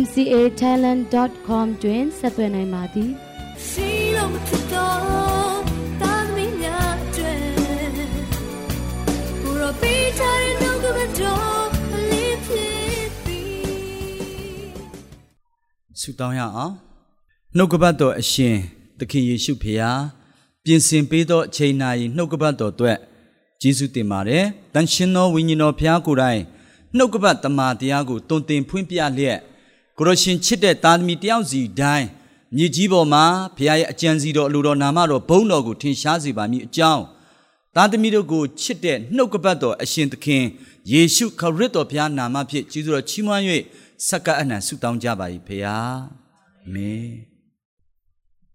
mcatalent.com တွင်ဆက်သွယ်နိုင်ပါသည်ရှိလို့မထတော့တာမင်းများကျွဲဘူရောပိချာရနောက်ကမတော်လေးဖြစ်ပြီးဆုတောင်းရအောင်နှုတ်ကပတ်တော်အရှင်သခင်ယေရှုဖေဟာပြင်ဆင်ပေးသောအချိန်နာရီနှုတ်ကပတ်တော်အတွက်ယေရှုတင်ပါတယ်တန်ရှင်သောဝိညာဉ်တော်ဖျားကိုယ်တိုင်နှုတ်ကပတ်တမန်တရားကိုတုံတင်ဖွင့်ပြလျက် ကိုရရှင်ချစ်တဲ့သားသမီးတယောက်စီတိုင်းမြေကြီးပေါ်မှာဘုရားရဲ့အကြံစီတော်အလိုတော်နာမတော်ဘုန်းတော်ကိုထင်ရှားစေပါမည်အကြောင်းသားသမီးတို့ကိုချစ်တဲ့နှုတ်ကပတ်တော်အရှင်သခင်ယေရှုခရစ်တော်ဘုရားနာမဖြင့်ကျေးဇူးတော်ချီးမွမ်း၍စက္ကအနံဆုတောင်းကြပါ၏ဘုရားအာမင်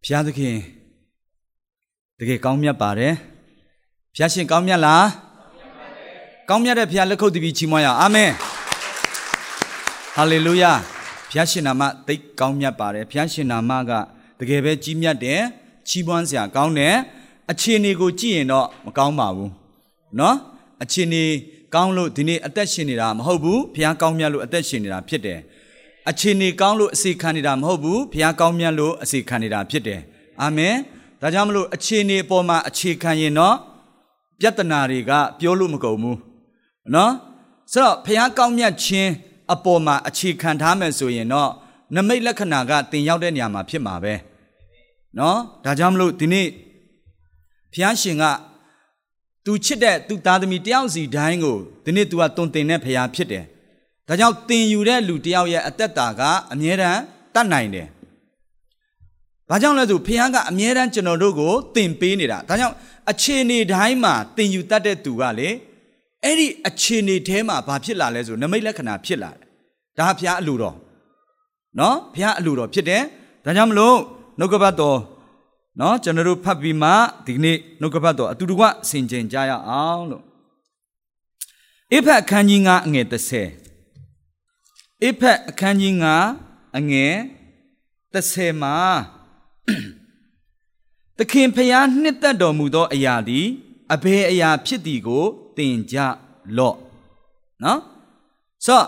ဘုရားသခင်တကယ်ကောင်းမြတ်ပါတယ်ဘုရားရှင်ကောင်းမြတ်လားကောင်းမြတ်တဲ့ဘုရားလက်ခုပ်တည်းပြီးချီးမွမ်းရအောင်အာမင်ဟာလေလုယာ ဘုရားရှင်နာမသိကောင်းမြတ်ပါတယ်ဘုရားရှင်နာမကတကယ်ပဲကြီးမြတ်တယ်ချီးမွမ်းစရာကောင်းတယ်အခြေအနေကိုကြည့်ရင်တော့မကောင်းပါဘူးเนาะအခြေအနေကောင်းလို့ဒီနေ့အသက်ရှင်နေတာမဟုတ်ဘူးဘုရားကောင်းမြတ်လို့အသက်ရှင်နေတာဖြစ်တယ်အခြေအနေကောင်းလို့အစီခံနေတာမဟုတ်ဘူးဘုရားကောင်းမြတ်လို့အစီခံနေတာဖြစ်တယ်အာမင်ဒါကြောင့်မလို့အခြေအနေအပေါ်မှာအခြေခံရင်တော့ပြဿနာတွေကပြောလို့မကုန်ဘူးနော်ဆိုတော့ဘုရားကောင်းမြတ်ခြင်း အပေါ်မှာအခြေခံထားမယ်ဆိုရင်တော့နမိတ်လက္ခဏာကတင်ရောက်တဲ့နေရာမှာဖြစ်မှာပဲနော်ဒါကြောင့်မလို့ဒီနေ့ဘုရားရှင်ကသူချစ်တဲ့သူသားသမီးတယောက်စီတိုင်းကိုဒီနေ့ तू ကတုံတင်တဲ့ဘုရားဖြစ်တယ်ဒါကြောင့်တင်ယူတဲ့လူတယောက်ရဲ့အသက်တာကအမြဲတမ်းတတ်နိုင်တယ်ဘာကြောင့်လဲဆိုဘုရားကအမြဲတမ်းကျွန်တော်တို့ကိုတင်ပေးနေတာဒါကြောင့်အခြေအနေတိုင်းမှာတင်ယူတတ်တဲ့သူကလေအဲ့ဒီအခြေအနေထဲမှာဘာဖြစ်လာလဲဆိုနမိတ်လက္ခဏာဖြစ်လာတယ် ဒါဘုရားအလိုတော်နော်ဘုရားအလိုတော်ဖြစ်တယ်ဒါကြောင့်မလို့နှုတ်ကပတ်တော်နော်ကျွန်တော်တို့ဖတ်ပြီးမှဒီနေ့နှုတ်ကပတ်တော်အတူတကွဆင်ခြင်ကြရအောင်လို့အိဖက်အခန်းကြီး9အငယ်30အိဖက်အခန်းကြီး9အငယ်30မှာသခင်ဖျားနှစ်သက်တော်မူသောအရာသည်အဘယ်အရာဖြစ်သည်ကိုသင်ကြလော့နော်ဆို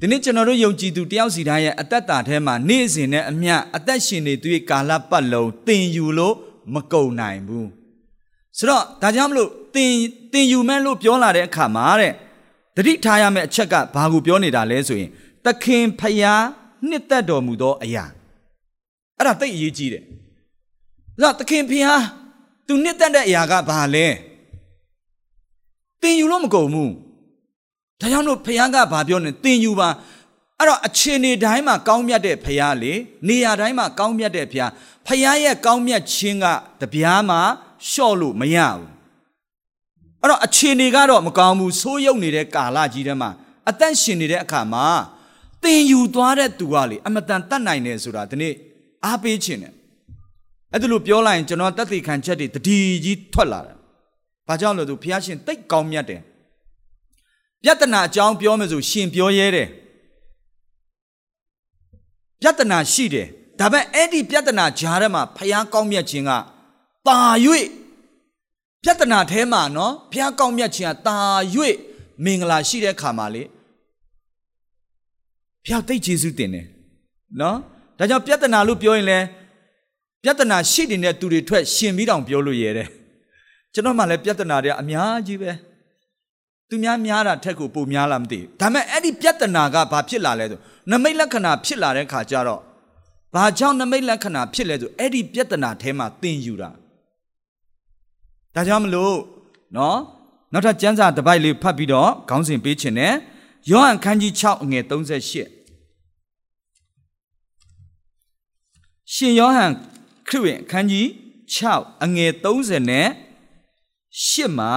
ဒီနေ့ကျွန်တော်တို့ယုံကြည်သူတယောက်စီတိုင်းရဲ့အသက်တာထဲမှာနေ့စဉ်နဲ့အမျှအသက်ရှင်နေသူရဲ့ကာလပတ်လုံးသင်ယူလို့မကုန်နိုင်ဘူးဆိုတော့ဒါကြောင့်မလို့သင်သင်ယူမဲ့လို့ပြောလာတဲ့အခါမှာတဲ့တတိထားရမယ့်အချက်ကဘာကိုပြောနေတာလဲဆိုရင်သခင်ဖျားနှစ်သက်တော်မူသောအရာအဲ့ဒါသိအရေးကြီးတယ်။ဒါသခင်ဖျားသူနှစ်သက်တဲ့အရာကဘာလဲ။တင်ယူလို့မကုန်ဘူး။ ဒါကြောင့်လို့ဖျားကဘာပြောနေတင်ယူပါအဲ့တော့အခြေအနေတိုင်းမှာကောင်းမြတ်တဲ့ဖျားလေနေရာတိုင်းမှာကောင်းမြတ်တဲ့ဖျားဖျားရဲ့ကောင်းမြတ်ခြင်းကတပြားမှာလျှော့လို့မရဘူးအဲ့တော့အခြေအနေကတော့မကောင်းဘူးဆိုးရုပ်နေတဲ့ကာလကြီးထဲမှာအသက်ရှင်နေတဲ့အခါမှာတင်ယူသွားတဲ့သူကလေအမတန်တတ်နိုင်တယ်ဆိုတာဒီနေ့အားပေးခြင်းတယ်အဲ့ဒါလို့ပြောလိုက်ရင်ကျွန်တော်တက်သိခံချက်တွေတတိကြီးထွက်လာတယ်ဘာကြောင့်လဲဆိုဘုရားရှင်တိတ်ကောင်းမြတ်တယ် ပြဿနာအကြောင်းပြောမယ်ဆိုရှင်ပြောရဲတယ်ပြဿနာရှိတယ်ဒါပေမဲ့အဲ့ဒီပြဿနာကြားထဲမှာဘုရားကောင်းမြတ်ခြင်းကတာ၍ပြဿနာထဲမှာနော်ဘုရားကောင်းမြတ်ခြင်းကတာ၍မင်္ဂလာရှိတဲ့ခါမှာလေဘုရားတိတ်ကျေးဇူးတင်တယ်နော်ဒါကြောင့်ပြဿနာလို့ပြောရင်လည်းပြဿနာရှိနေတဲ့သူတွေထွက်ရှင်ပြီးတောင်ပြောလို့ရတယ်ကျွန်တော်မှလည်းပြဿနာတွေအများကြီးပဲ သူများများတာထက်ကိုပိုများလားမသိဘူးဒါပေမဲ့အဲ့ဒီပြဿနာကဘာဖြစ်လာလဲဆိုနမိတ်လက္ခဏာဖြစ်လာတဲ့ခါကျတော့ဘာကြောင့်နမိတ်လက္ခဏာဖြစ်လဲဆိုအဲ့ဒီပြဿနာထဲမှာသင်ယူတာဒါကြောင့်မလို့နော်နောက်ထပ်ကျမ်းစာတစ်ပိုက်လေးဖတ်ပြီးတော့ခေါင်းစဉ်ပေးခြင်းနဲ့ယောဟန်ခန်းကြီး6အငယ်38ရှင်ယောဟန်ခရစ်ဝင်အခန်းကြီး6အငယ်30နဲ့8မှာ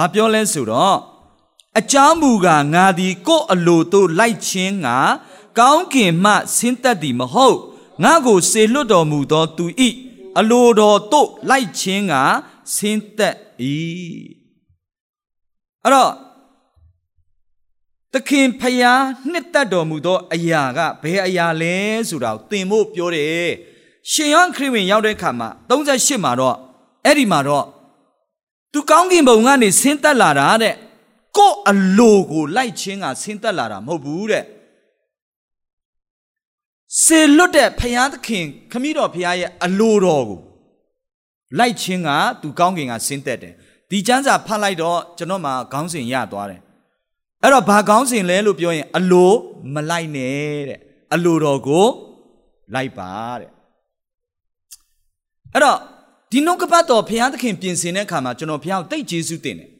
ဘာပြောလဲဆိုတော့အကြောင်းမူကားငါသည်ကိုယ်အလိုတို့လိုက်ခြင်းငါကောင်းကင်မှဆင်းသက်သည်မဟုတ်ငါကိုစေလွတ်တော်မူသောသူဤအလိုတော်သို့လိုက်ခြင်းကဆင်းသက်၏အဲ့တော့သခင်ဖျားနှစ်သက်တော်မူသောအရာကဘယ်အရာလဲဆိုတာကိုသင်ဖို့ပြောတယ်ရှင်ယောဟန်ခရစ်ဝင်ရောက်တဲ့အခါမှာ38မှာတော့အဲ့ဒီမှာတော့ သူကောင်းကင်ဘုံကနေဆင်းသက်လာတာတဲ့ကို့အလိုကိုလိုက်ခြင်းကဆင်းသက်လာတာမဟုတ်ဘူးတဲ့စေလွတ်တဲ့ဖျားသခင်ခမည်းတော်ဖျားရဲ့အလိုတော်ကိုလိုက်ခြင်းကသူကောင်းကင်ကဆင်းသက်တယ်ဒီကျမ်းစာဖတ်လိုက်တော့ကျွန်တော်မှခေါင်းစဉ်ရသွားတယ်အဲ့တော့ဘာခေါင်းစဉ်လဲလို့ပြောရင် အလိုမလိုက်နဲ့တဲ့အလိုတော်ကိုလိုက်ပါတဲ့အဲ့တော့ ဒီနှုတ်ကပတ်တော်ဘုရားသခင်ပြင်ဆင်တဲ့အခါမှာကျွန်တော်ဘုရားကိုတိတ်ကျေးဇူးတင်တယ်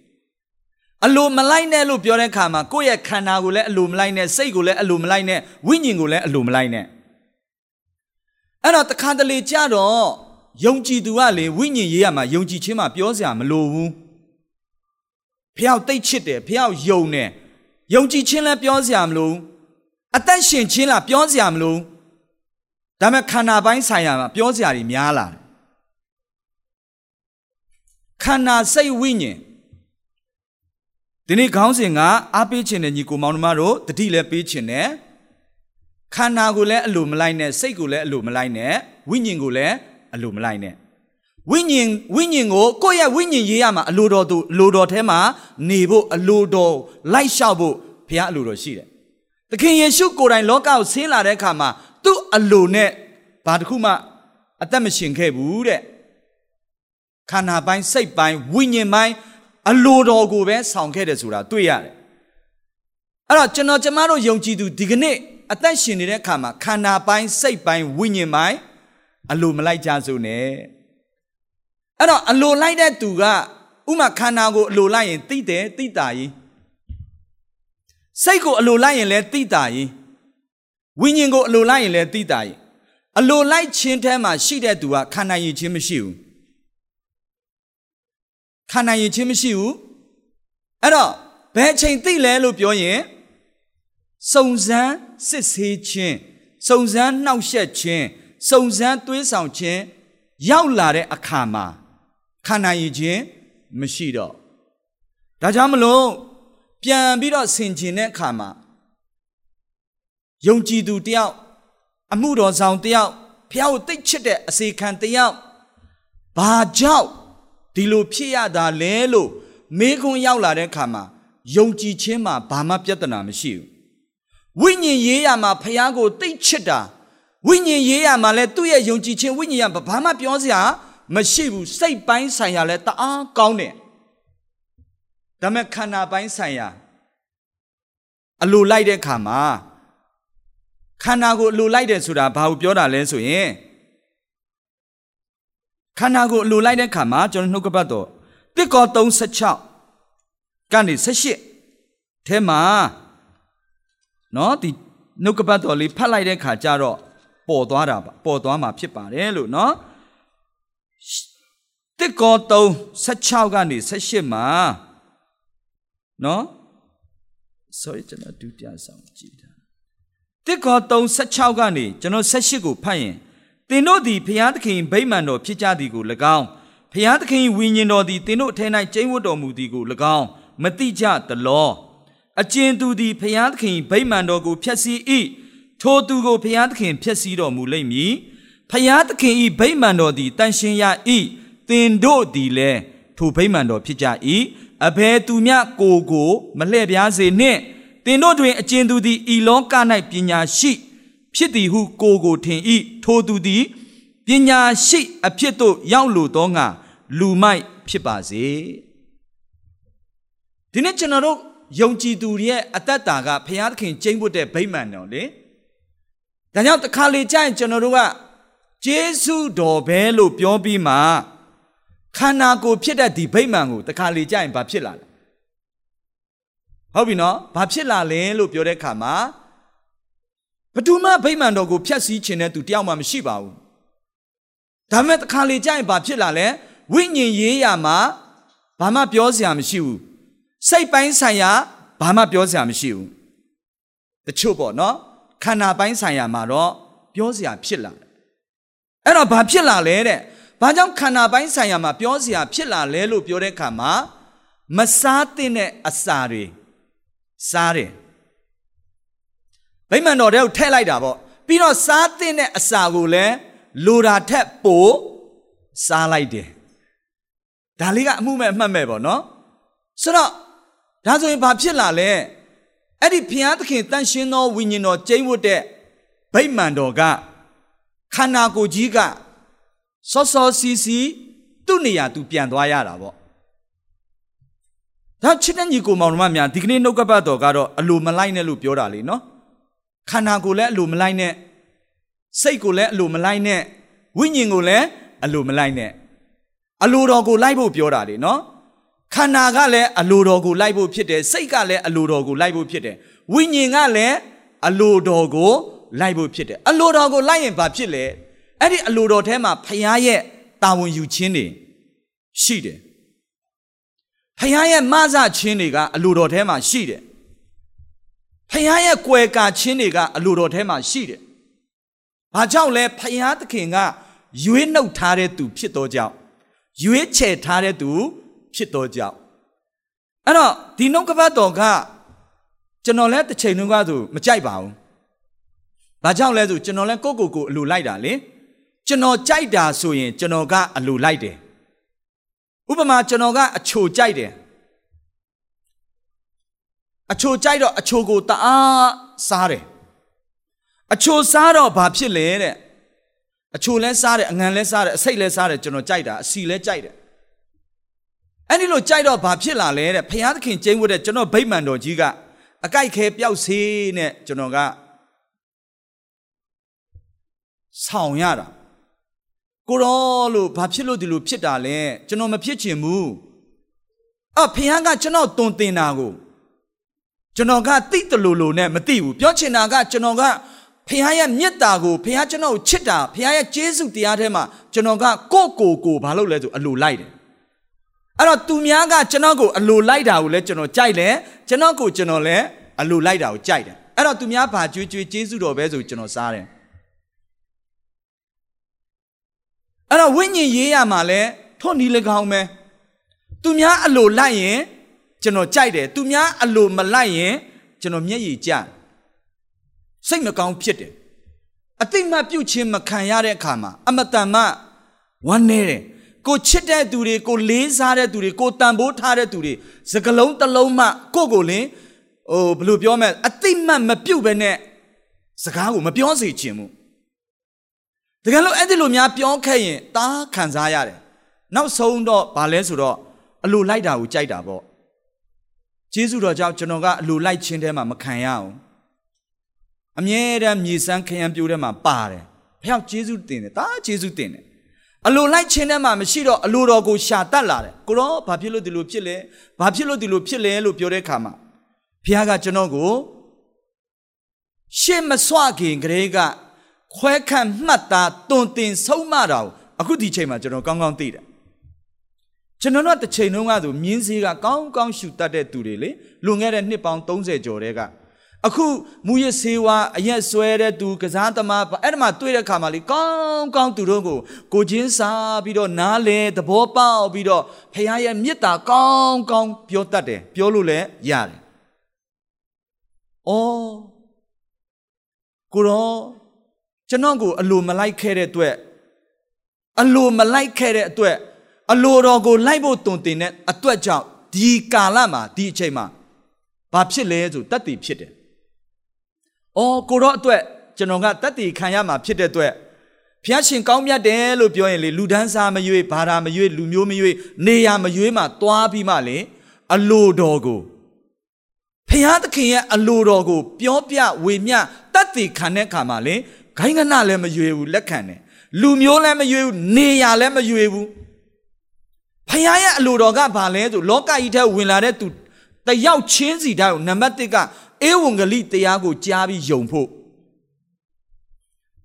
အလိုမလိုက်နဲ့လို့ပြောတဲ့အခါမှာကိုယ့်ရဲ့ခန္ဓာကိုလည်းအလိုမလိုက်နဲ့စိတ်ကိုလည်းအလိုမလိုက်နဲ့ဝိညာဉ်ကိုလည်းအလိုမလိုက်နဲ့အဲ့တော့တခါတလေကြတော့ယုံကြည်သူကလေဝိညာဉ်ရေးရမှာယုံကြည်ခြင်းမှာပြောစရာမလိုဘူးဖះတိတ်ချစ်တယ်ဖះယုံတယ်ယုံကြည်ခြင်းလည်းပြောစရာမလိုအသက်ရှင်ခြင်းလားပြောစရာမလိုဒါပေမဲ့ခန္ဓာပိုင်းဆိုင်ရာမှာပြောစရာတွေများလာတယ် ခန္ဓာစိတ်ဝိညာဉ်ဒီနေ့ခေါင်းစဉ်ကအားပေးခြင်းနဲ့ညီကိုမောင်နှမတို့တတိလည်းပေးခြင်းနဲ့ခန္ဓာကိုလည်းအလိုမလိုက်နဲ့စိတ်ကိုလည်းအလိုမလိုက်နဲ့ဝိညာဉ်ကိုလည်းအလိုမလိုက်နဲ့ဝိညာဉ်ဝိညာဉ်ကိုကိုယ့်ရဲ့ဝိညာဉ်ရေးရမှာအလိုတော်သူအလိုတော်ထဲမှာနေဖို့အလိုတော်လိုက်လျှောက်ဖို့ဘုရားအလိုတော်ရှိတယ်။သခင်ယေရှုကိုယ်တိုင်လောကကိုဆင်းလာတဲ့အခါမှာသူ့အလိုနဲ့ဘာတစ်ခုမှအသက်မရှင်ခဲ့ဘူးတဲ့။ ခန္ဓာပိုင်းစိတ်ပိုင်းဝိညာဉ်ပိုင်းအလိုတော်ကိုပဲဆောင်ခဲ့တယ်ဆိုတာတွေ့ရတယ်။အဲ့တော့ကျွန်တော်ကျမတို့ယုံကြည်သူဒီကနေ့အသက်ရှင်နေတဲ့အခါမှာခန္ဓာပိုင်းစိတ်ပိုင်းဝိညာဉ်ပိုင်းအလိုမလိုက်ကြစို့နဲ့အဲ့တော့အလိုလိုက်တဲ့သူကဥမာခန္ဓာကိုအလိုလိုက်ရင်သိတယ်သိတာကြီးစိတ်ကိုအလိုလိုက်ရင်လည်းသိတာကြီးဝိညာဉ်ကိုအလိုလိုက်ရင်လည်းသိတာကြီးအလိုလိုက်ခြင်းထဲမှာရှိတဲ့သူကခန္ဓာရင်ချင်းမရှိဘူး ခန္ဓာရင်ချင်းမရှိဘူးအဲ့တော့ဘယ်ချိန်သိလဲလို့ပြောရင်စုံစမ်းစစ်ဆေးခြင်းစုံစမ်းနှောက်ယှက်ခြင်းစုံစမ်းသွေးဆောင်ခြင်းရောက်လာတဲ့အခါမှာခန္ဓာရည်ခြင်းမရှိတော့ဒါကြောင့်မလို့ပြန်ပြီးတော့ဆင်ခြင်တဲ့အခါမှာယုံကြည်သူတယောက်အမှုတော်ဆောင်တယောက်ဖះကိုတိတ်ချစ်တဲ့အစေခံတယောက်ဘာကြောင့် ဒီလိုဖြစ်ရတာလဲလို့မေးခွန်းရောက်လာတဲ့အခါမှာယုံကြည်ခြင်းမှာဘာမှပြဿနာမရှိဘူးဝိညာဉ်ရေးရမှာဖះကိုတိတ်ချစ်တာဝိညာဉ်ရေးရမှာလဲသူ့ရဲ့ယုံကြည်ခြင်းဝိညာဉ်ကဘာမှပြောစရာမရှိဘူးစိတ်ပိုင်းဆိုင်ရာလဲတအားကောင်းတယ်ဒါမဲ့ခန္ဓာပိုင်းဆိုင်ရာအလိုလိုက်တဲ့ခါမှာခန္ဓာကိုအလိုလိုက်တယ်ဆိုတာဘာကိုပြောတာလဲဆိုရင် ခန္ဓာကိုအလိုလိုက်တဲ့ခါမှာကျွန်တော်နှုတ်ကပတ်တော်တစ်ကော36ကနေ18ထဲမှာနော်ဒီနှုတ်ကပတ်တော်လေးဖတ်လိုက်တဲ့ခါကျတော့ပေါ်သွားတာပါပေါ်သွားမှာဖြစ်ပါတယ်လို့နော်တစ်ကော3 16ကနေ18မှာနော် sorry ကျွန်တော်ဒုတိယဆောင်ကြည့်တာတစ်ကော3 16ကနေကျွန်တော်18ကိုဖတ်ရင် သင်တို့သည်ဖျားသခင်ဗိမာန်တော်ဖြစ်ကြသည်ကို၎င်းဖျားသခင်ဝိညာဉ်တော်သည်သင်တို့ထဲ၌ကျိန်းဝတ်တော်မူသည်ကို၎င်းမတိကြသလောအကျဉ်သူသည်ဖျားသခင်ဗိမာန်တော်ကိုဖျက်ဆီး၏ထိုသူကိုဖျားသခင်ဖျက်ဆီးတော်မူလိမ့်မည်ဖျားသခင်၏ဗိမာန်တော်သည်တန်ရှင်ရ၏သင်တို့သည်လည်းထိုဗိမာန်တော်ဖြစ်ကြ၏အဘယ်သူမျှကိုကို မလှည့်ပြားစေနှင့်သင်တို့တွင်အကျဉ်သူသည်ဤလောက၌ပညာရှိ ဖြစ်သည်ဟုကိုကိုထင်၏ထိုသူသည်ပညာရှိအဖြစ်သို့ရောက်လိုသောငါလူမိုက်ဖြစ်ပါစေဒီနေ့ကျွန်တော်တို့ယုံကြည်သူရဲ့အသက်တာကဘုရားသခင်ကျင့်ဖို့တဲ့ဗိမာန်တော်လေဒါကြောင့်တစ်ခါလေကြာရင်ကျွန်တော်တို့ကဂျေစုတော်ပဲလို့ပြောပြီးမှခန္ဓာကိုယ်ဖြစ်တဲ့ဒီဗိမာန်ကိုတခါလေကြာရင်ဘာဖြစ်လာလဲဟုတ်ပြီနော်ဘာဖြစ်လာလဲလို့ပြောတဲ့အခါမှာ ဘယ်သူမှဗိမာန်တော်ကိုဖျက်ဆီးခြင်းတဲ့သူတယောက်မှမရှိပါဘူးဒါပေမဲ့တခါလေကြာရင်ဘာဖြစ်လာလဲဝိညာဉ်ရေးရာမှာဘာမှပြောစရာမရှိဘူးစိတ်ပိုင်းဆိုင်ရာဘာမှပြောစရာမရှိဘူးတချို့ပေါ့နော်ခန္ဓာပိုင်းဆိုင်ရာမှာတော့ပြောစရာဖြစ်လာတယ်အဲ့တော့ဘာဖြစ်လာလဲတဲ့ဘာကြောင့်ခန္ဓာပိုင်းဆိုင်ရာမှာပြောစရာဖြစ်လာလဲလို့ပြောတဲ့အခါမှာမစားတဲ့အစာတွေစားတယ် ဗိမာန်တော်ထဲကိုထည့်လိုက်တာပေါ့ပြီးတော့စားတဲ့အစာကိုလည်းလိုတာထက်ပိုစားလိုက်တယ်ဒါလေးကအမှုမဲ့အမှတ်မဲ့ပေါ့နော်ဆိုတော့ဒါဆိုရင်ဘာဖြစ်လာလဲအဲ့ဒီဘုရားသခင်တန်ရှင်းသောဝိညာဉ်တော်ကျိန်းဝတ်တဲ့ဗိမာန်တော်ကခန္ဓာကိုယ်ကြီးကစောစောစီစီသူ့နေရာသူပြန်သွားရတာပေါ့ဒါချစ်တဲ့ညီကိုမောင်နှမများဒီကနေ့နှုတ်ကပတ်တော်ကတော့အလိုမလိုက်နဲ့လို့ပြောတာလေနော် ခန္ဓာကိုယ်လည်းအလိုမလိုက်နဲ့စိတ်ကိုလည်းအလိုမလိုက်နဲ့ဝိညာဉ်ကိုလည်းအလိုမလိုက်နဲ့အလိုတော်ကိုလိုက်ဖို့ပြောတာလေနော်ခန္ဓာကလည်းအလိုတော်ကိုလိုက်ဖို့ဖြစ်တယ်စိတ်ကလည်းအလိုတော်ကိုလိုက်ဖို့ဖြစ်တယ်ဝိညာဉ်ကလည်းအလိုတော်ကိုလိုက်ဖို့ဖြစ်တယ်အလိုတော်ကိုလိုက်ရင်ဘာဖြစ်လဲအဲ့ဒီအလိုတော်ထဲမှာဖခင်ရဲ့တာဝန်ယူခြင်းတွေရှိတယ်ဖခင်ရဲ့မဆခြင်းတွေကအလိုတော်ထဲမှာရှိတယ် ဖခင်ရဲ့ကွယ်ကာခြင်းတွေကအလိုတော်ထဲမှာရှိတယ်ဘာကြောင့်လဲဖခင်သခင်ကရွေးနှုတ်ထားတဲ့သူ ဖြစ်သောကြောင့်ရွေးချယ်ထားတဲ့သူဖြစ်သောကြောင့်အဲ့တော့ဒီနှုတ်ကပတ်တော်ကကျွန်တော်လည်းတစ်ချိန်လုံးကဆိုမကြိုက်ပါဘူး။ဘာကြောင့်လဲဆိုကျွန်တော်လည်းကိုကိုကိုအလိုလိုက်တာလေကျွန်တော်ကြိုက်တာဆိုရင် ကျွန်တော်ကအလိုလိုက်တယ်။ဥပမာကျွန်တော်ကအချိုကြိုက်တယ်။ အချိုကြိုက်တော့အချိုကိုတအားစားတယ်။အချိုစားတော့ဘာဖြစ်လဲတဲ့အချိုလဲစားတယ်အငံလဲစားတယ်အစိတ်လဲစားတယ်ကျွန်တော်ကြိုက်တာအစီလဲကြိုက်တယ်အဲ့ဒီလိုကြိုက်တော့ဘာဖြစ်လာလဲတဲ့ဖျားသခင်ကျင်းဝတ်တဲ့ကျွန်တော်ဗိမ္မာန်တော်ကြီးကအကြိုက်ခဲပျောက်စေးနဲ့ကျွန်တော်ကဆောင်ရတာကိုရောလို့ဘာဖြစ်လို့ဒီလိုဖြစ်တာလဲကျွန်တော်မဖြစ်ချင်ဘူးအဖျားကကျွန်တော်တုံတင်တာကို ကျွန်တော်ကတိတလူလူနဲ့မသိဘူးပြောချင်တာကကျွန်တော်ကဖခင်ရဲ့မေတ္တာကိုဖခင်ကျွန်တော်ကိုချစ်တာဖခင်ရဲ့ကျေးဇူးတရားထဲမှာကျွန်တော်ကကိုယ့်ကိုယ်ကိုဘာလုပ်လဲဆိုအလိုလိုက်တယ်အဲ့တော့သူများကကျွန်တော်ကိုအလိုလိုက်တာကိုလည်းကျွန်တော်ကြိုက်တယ်ကျွန်တော်ကိုကျွန်တော်လည်းအလိုလိုက်တာကိုကြိုက်တယ်အဲ့တော့သူများဘာကြွေးကြွေးကျေးဇူးတော်ပဲဆိုကျွန်တော်စားတယ်အဲ့တော့ဝိညာဉ်ရေးရမှာလဲထို့နီး၎င်းပဲသူများအလိုလိုက်ရင် ကျွန်တော်ကြိုက်တယ်သူများအလိုမလိုက်ရင်ကျွန်တော်မျက်ရည်ကျစိတ်မကောင်းဖြစ်တယ်အတိတ်မှပြုတ်ခြင်းမခံရတဲ့အခါမှာအမတန်မှဝမ်းနေတယ်ကိုချစ်တဲ့သူတွေကိုလေးစားတဲ့သူတွေကိုတန်ဖိုးထားတဲ့သူတွေစကလုံးတစ်လုံးမှကိုကိုလင်းဟိုဘယ်လိုပြောမလဲအတိတ်မှမပြုတ်ပဲနဲ့စကားကိုမပြောစေချင်ဘူးတကယ်လို့အဲ့ဒီလိုများပြောခဲ့ရင်တားခံစားရတယ်နောက်ဆုံးတော့ဗာလဲဆိုတော့အလိုလိုက်တာကိုကြိုက်တာပေါ့ ကျေးဇူးတော်ကြောင့်ကျွန်တော်ကအလိုလိုက်ခြင်းထဲမှာမခံရအောင်အမြဲတမ်းမြေစမ်းခရမ်းပြိုးထဲမှာပါတယ်ဖျောက်ကျေးဇူးတင်တယ်တားကျေးဇူးတင်တယ်အလိုလိုက်ခြင်းထဲမှာမရှိတော့အလိုတော်ကိုရှာတတ်လာတယ်ကိုရောဘာဖြစ်လို့ဒီလိုဖြစ်လဲဘာဖြစ်လို့ဒီလိုဖြစ်လဲလို့ပြောတဲ့အခါမှာဘုရားကကျွန်တော်ကိုရှေ့မစွခင်ကလေးကခွဲခန့်မှတ်သားတွင်တင်ဆုံးမတာကိုအခုဒီချိန်မှာကျွန်တော်ကောင်းကောင်းသိတယ် ကျွန်တော်တို့တစ်ချိန်လုံးကဆိုမြင်းစည်းကကောင်းကောင်းရှူတတ်တဲ့သူတွေလေလွန်ခဲ့တဲ့နှစ်ပေါင်း30ကျော်တဲ့ကအခုမူရစေဝါအရက်ဆွဲတဲ့သူကစားသမားအဲ့ဒါမှတွေ့တဲ့ခါမှာလေကောင်းကောင်းသူတို့ကိုကိုချင်းစားပြီးတော့နားလဲသဘောပေါက်ပြီးတော့ဖခင်ရဲ့မေတ္တာကောင်းကောင်းပြောတတ်တယ်ပြောလို့လည်းရတယ်။အော်ကိုရောကျွန်တော်ကိုအလိုမလိုက်ခဲ့တဲ့အတွက်အလိုမလိုက်ခဲ့တဲ့အတွက် အလိုတော်ကိုလိုက်ဖို့တုံတင်တဲ့အတွက်ကြောင့်ဒီကာလမှာဒီအချိန်မှာဘာဖြစ်လဲဆိုတတ်တည်ဖြစ်တယ်။အော်ကိုတော့အတွက်ကျွန်တော်ကတတ်တည်ခံရမှာဖြစ်တဲ့အတွက်ဖျားရှင်ကောင်းမြတ်တယ်လို့ပြောရင်လေလူဒန်းစားမရွေးဘာသာမရွေးလူမျိုးမရွေးနေရမရွေးမှသွားပြီးမှလေအလိုတော်ကိုဖျားသခင်ရဲ့အလိုတော်ကို ပြောပြဝေမျှတတ်တည်ခံတဲ့အခါမှာလေဂိုင်းကနလည်းမရွေးဘူးလက်ခံတယ်လူမျိုးလည်းမရွေးဘူးနေရလည်းမရွေးဘူး ဖခင်ရဲ့အလိုတော်ကဘာလဲဆိုလောကကြီးထဲဝင်လာတဲ့သူတယောက်ချင်းစီတိုင်းကိုနံပါတ်1ကအေဝံဂေလိတရားကိုကြားပြီးယုံဖို့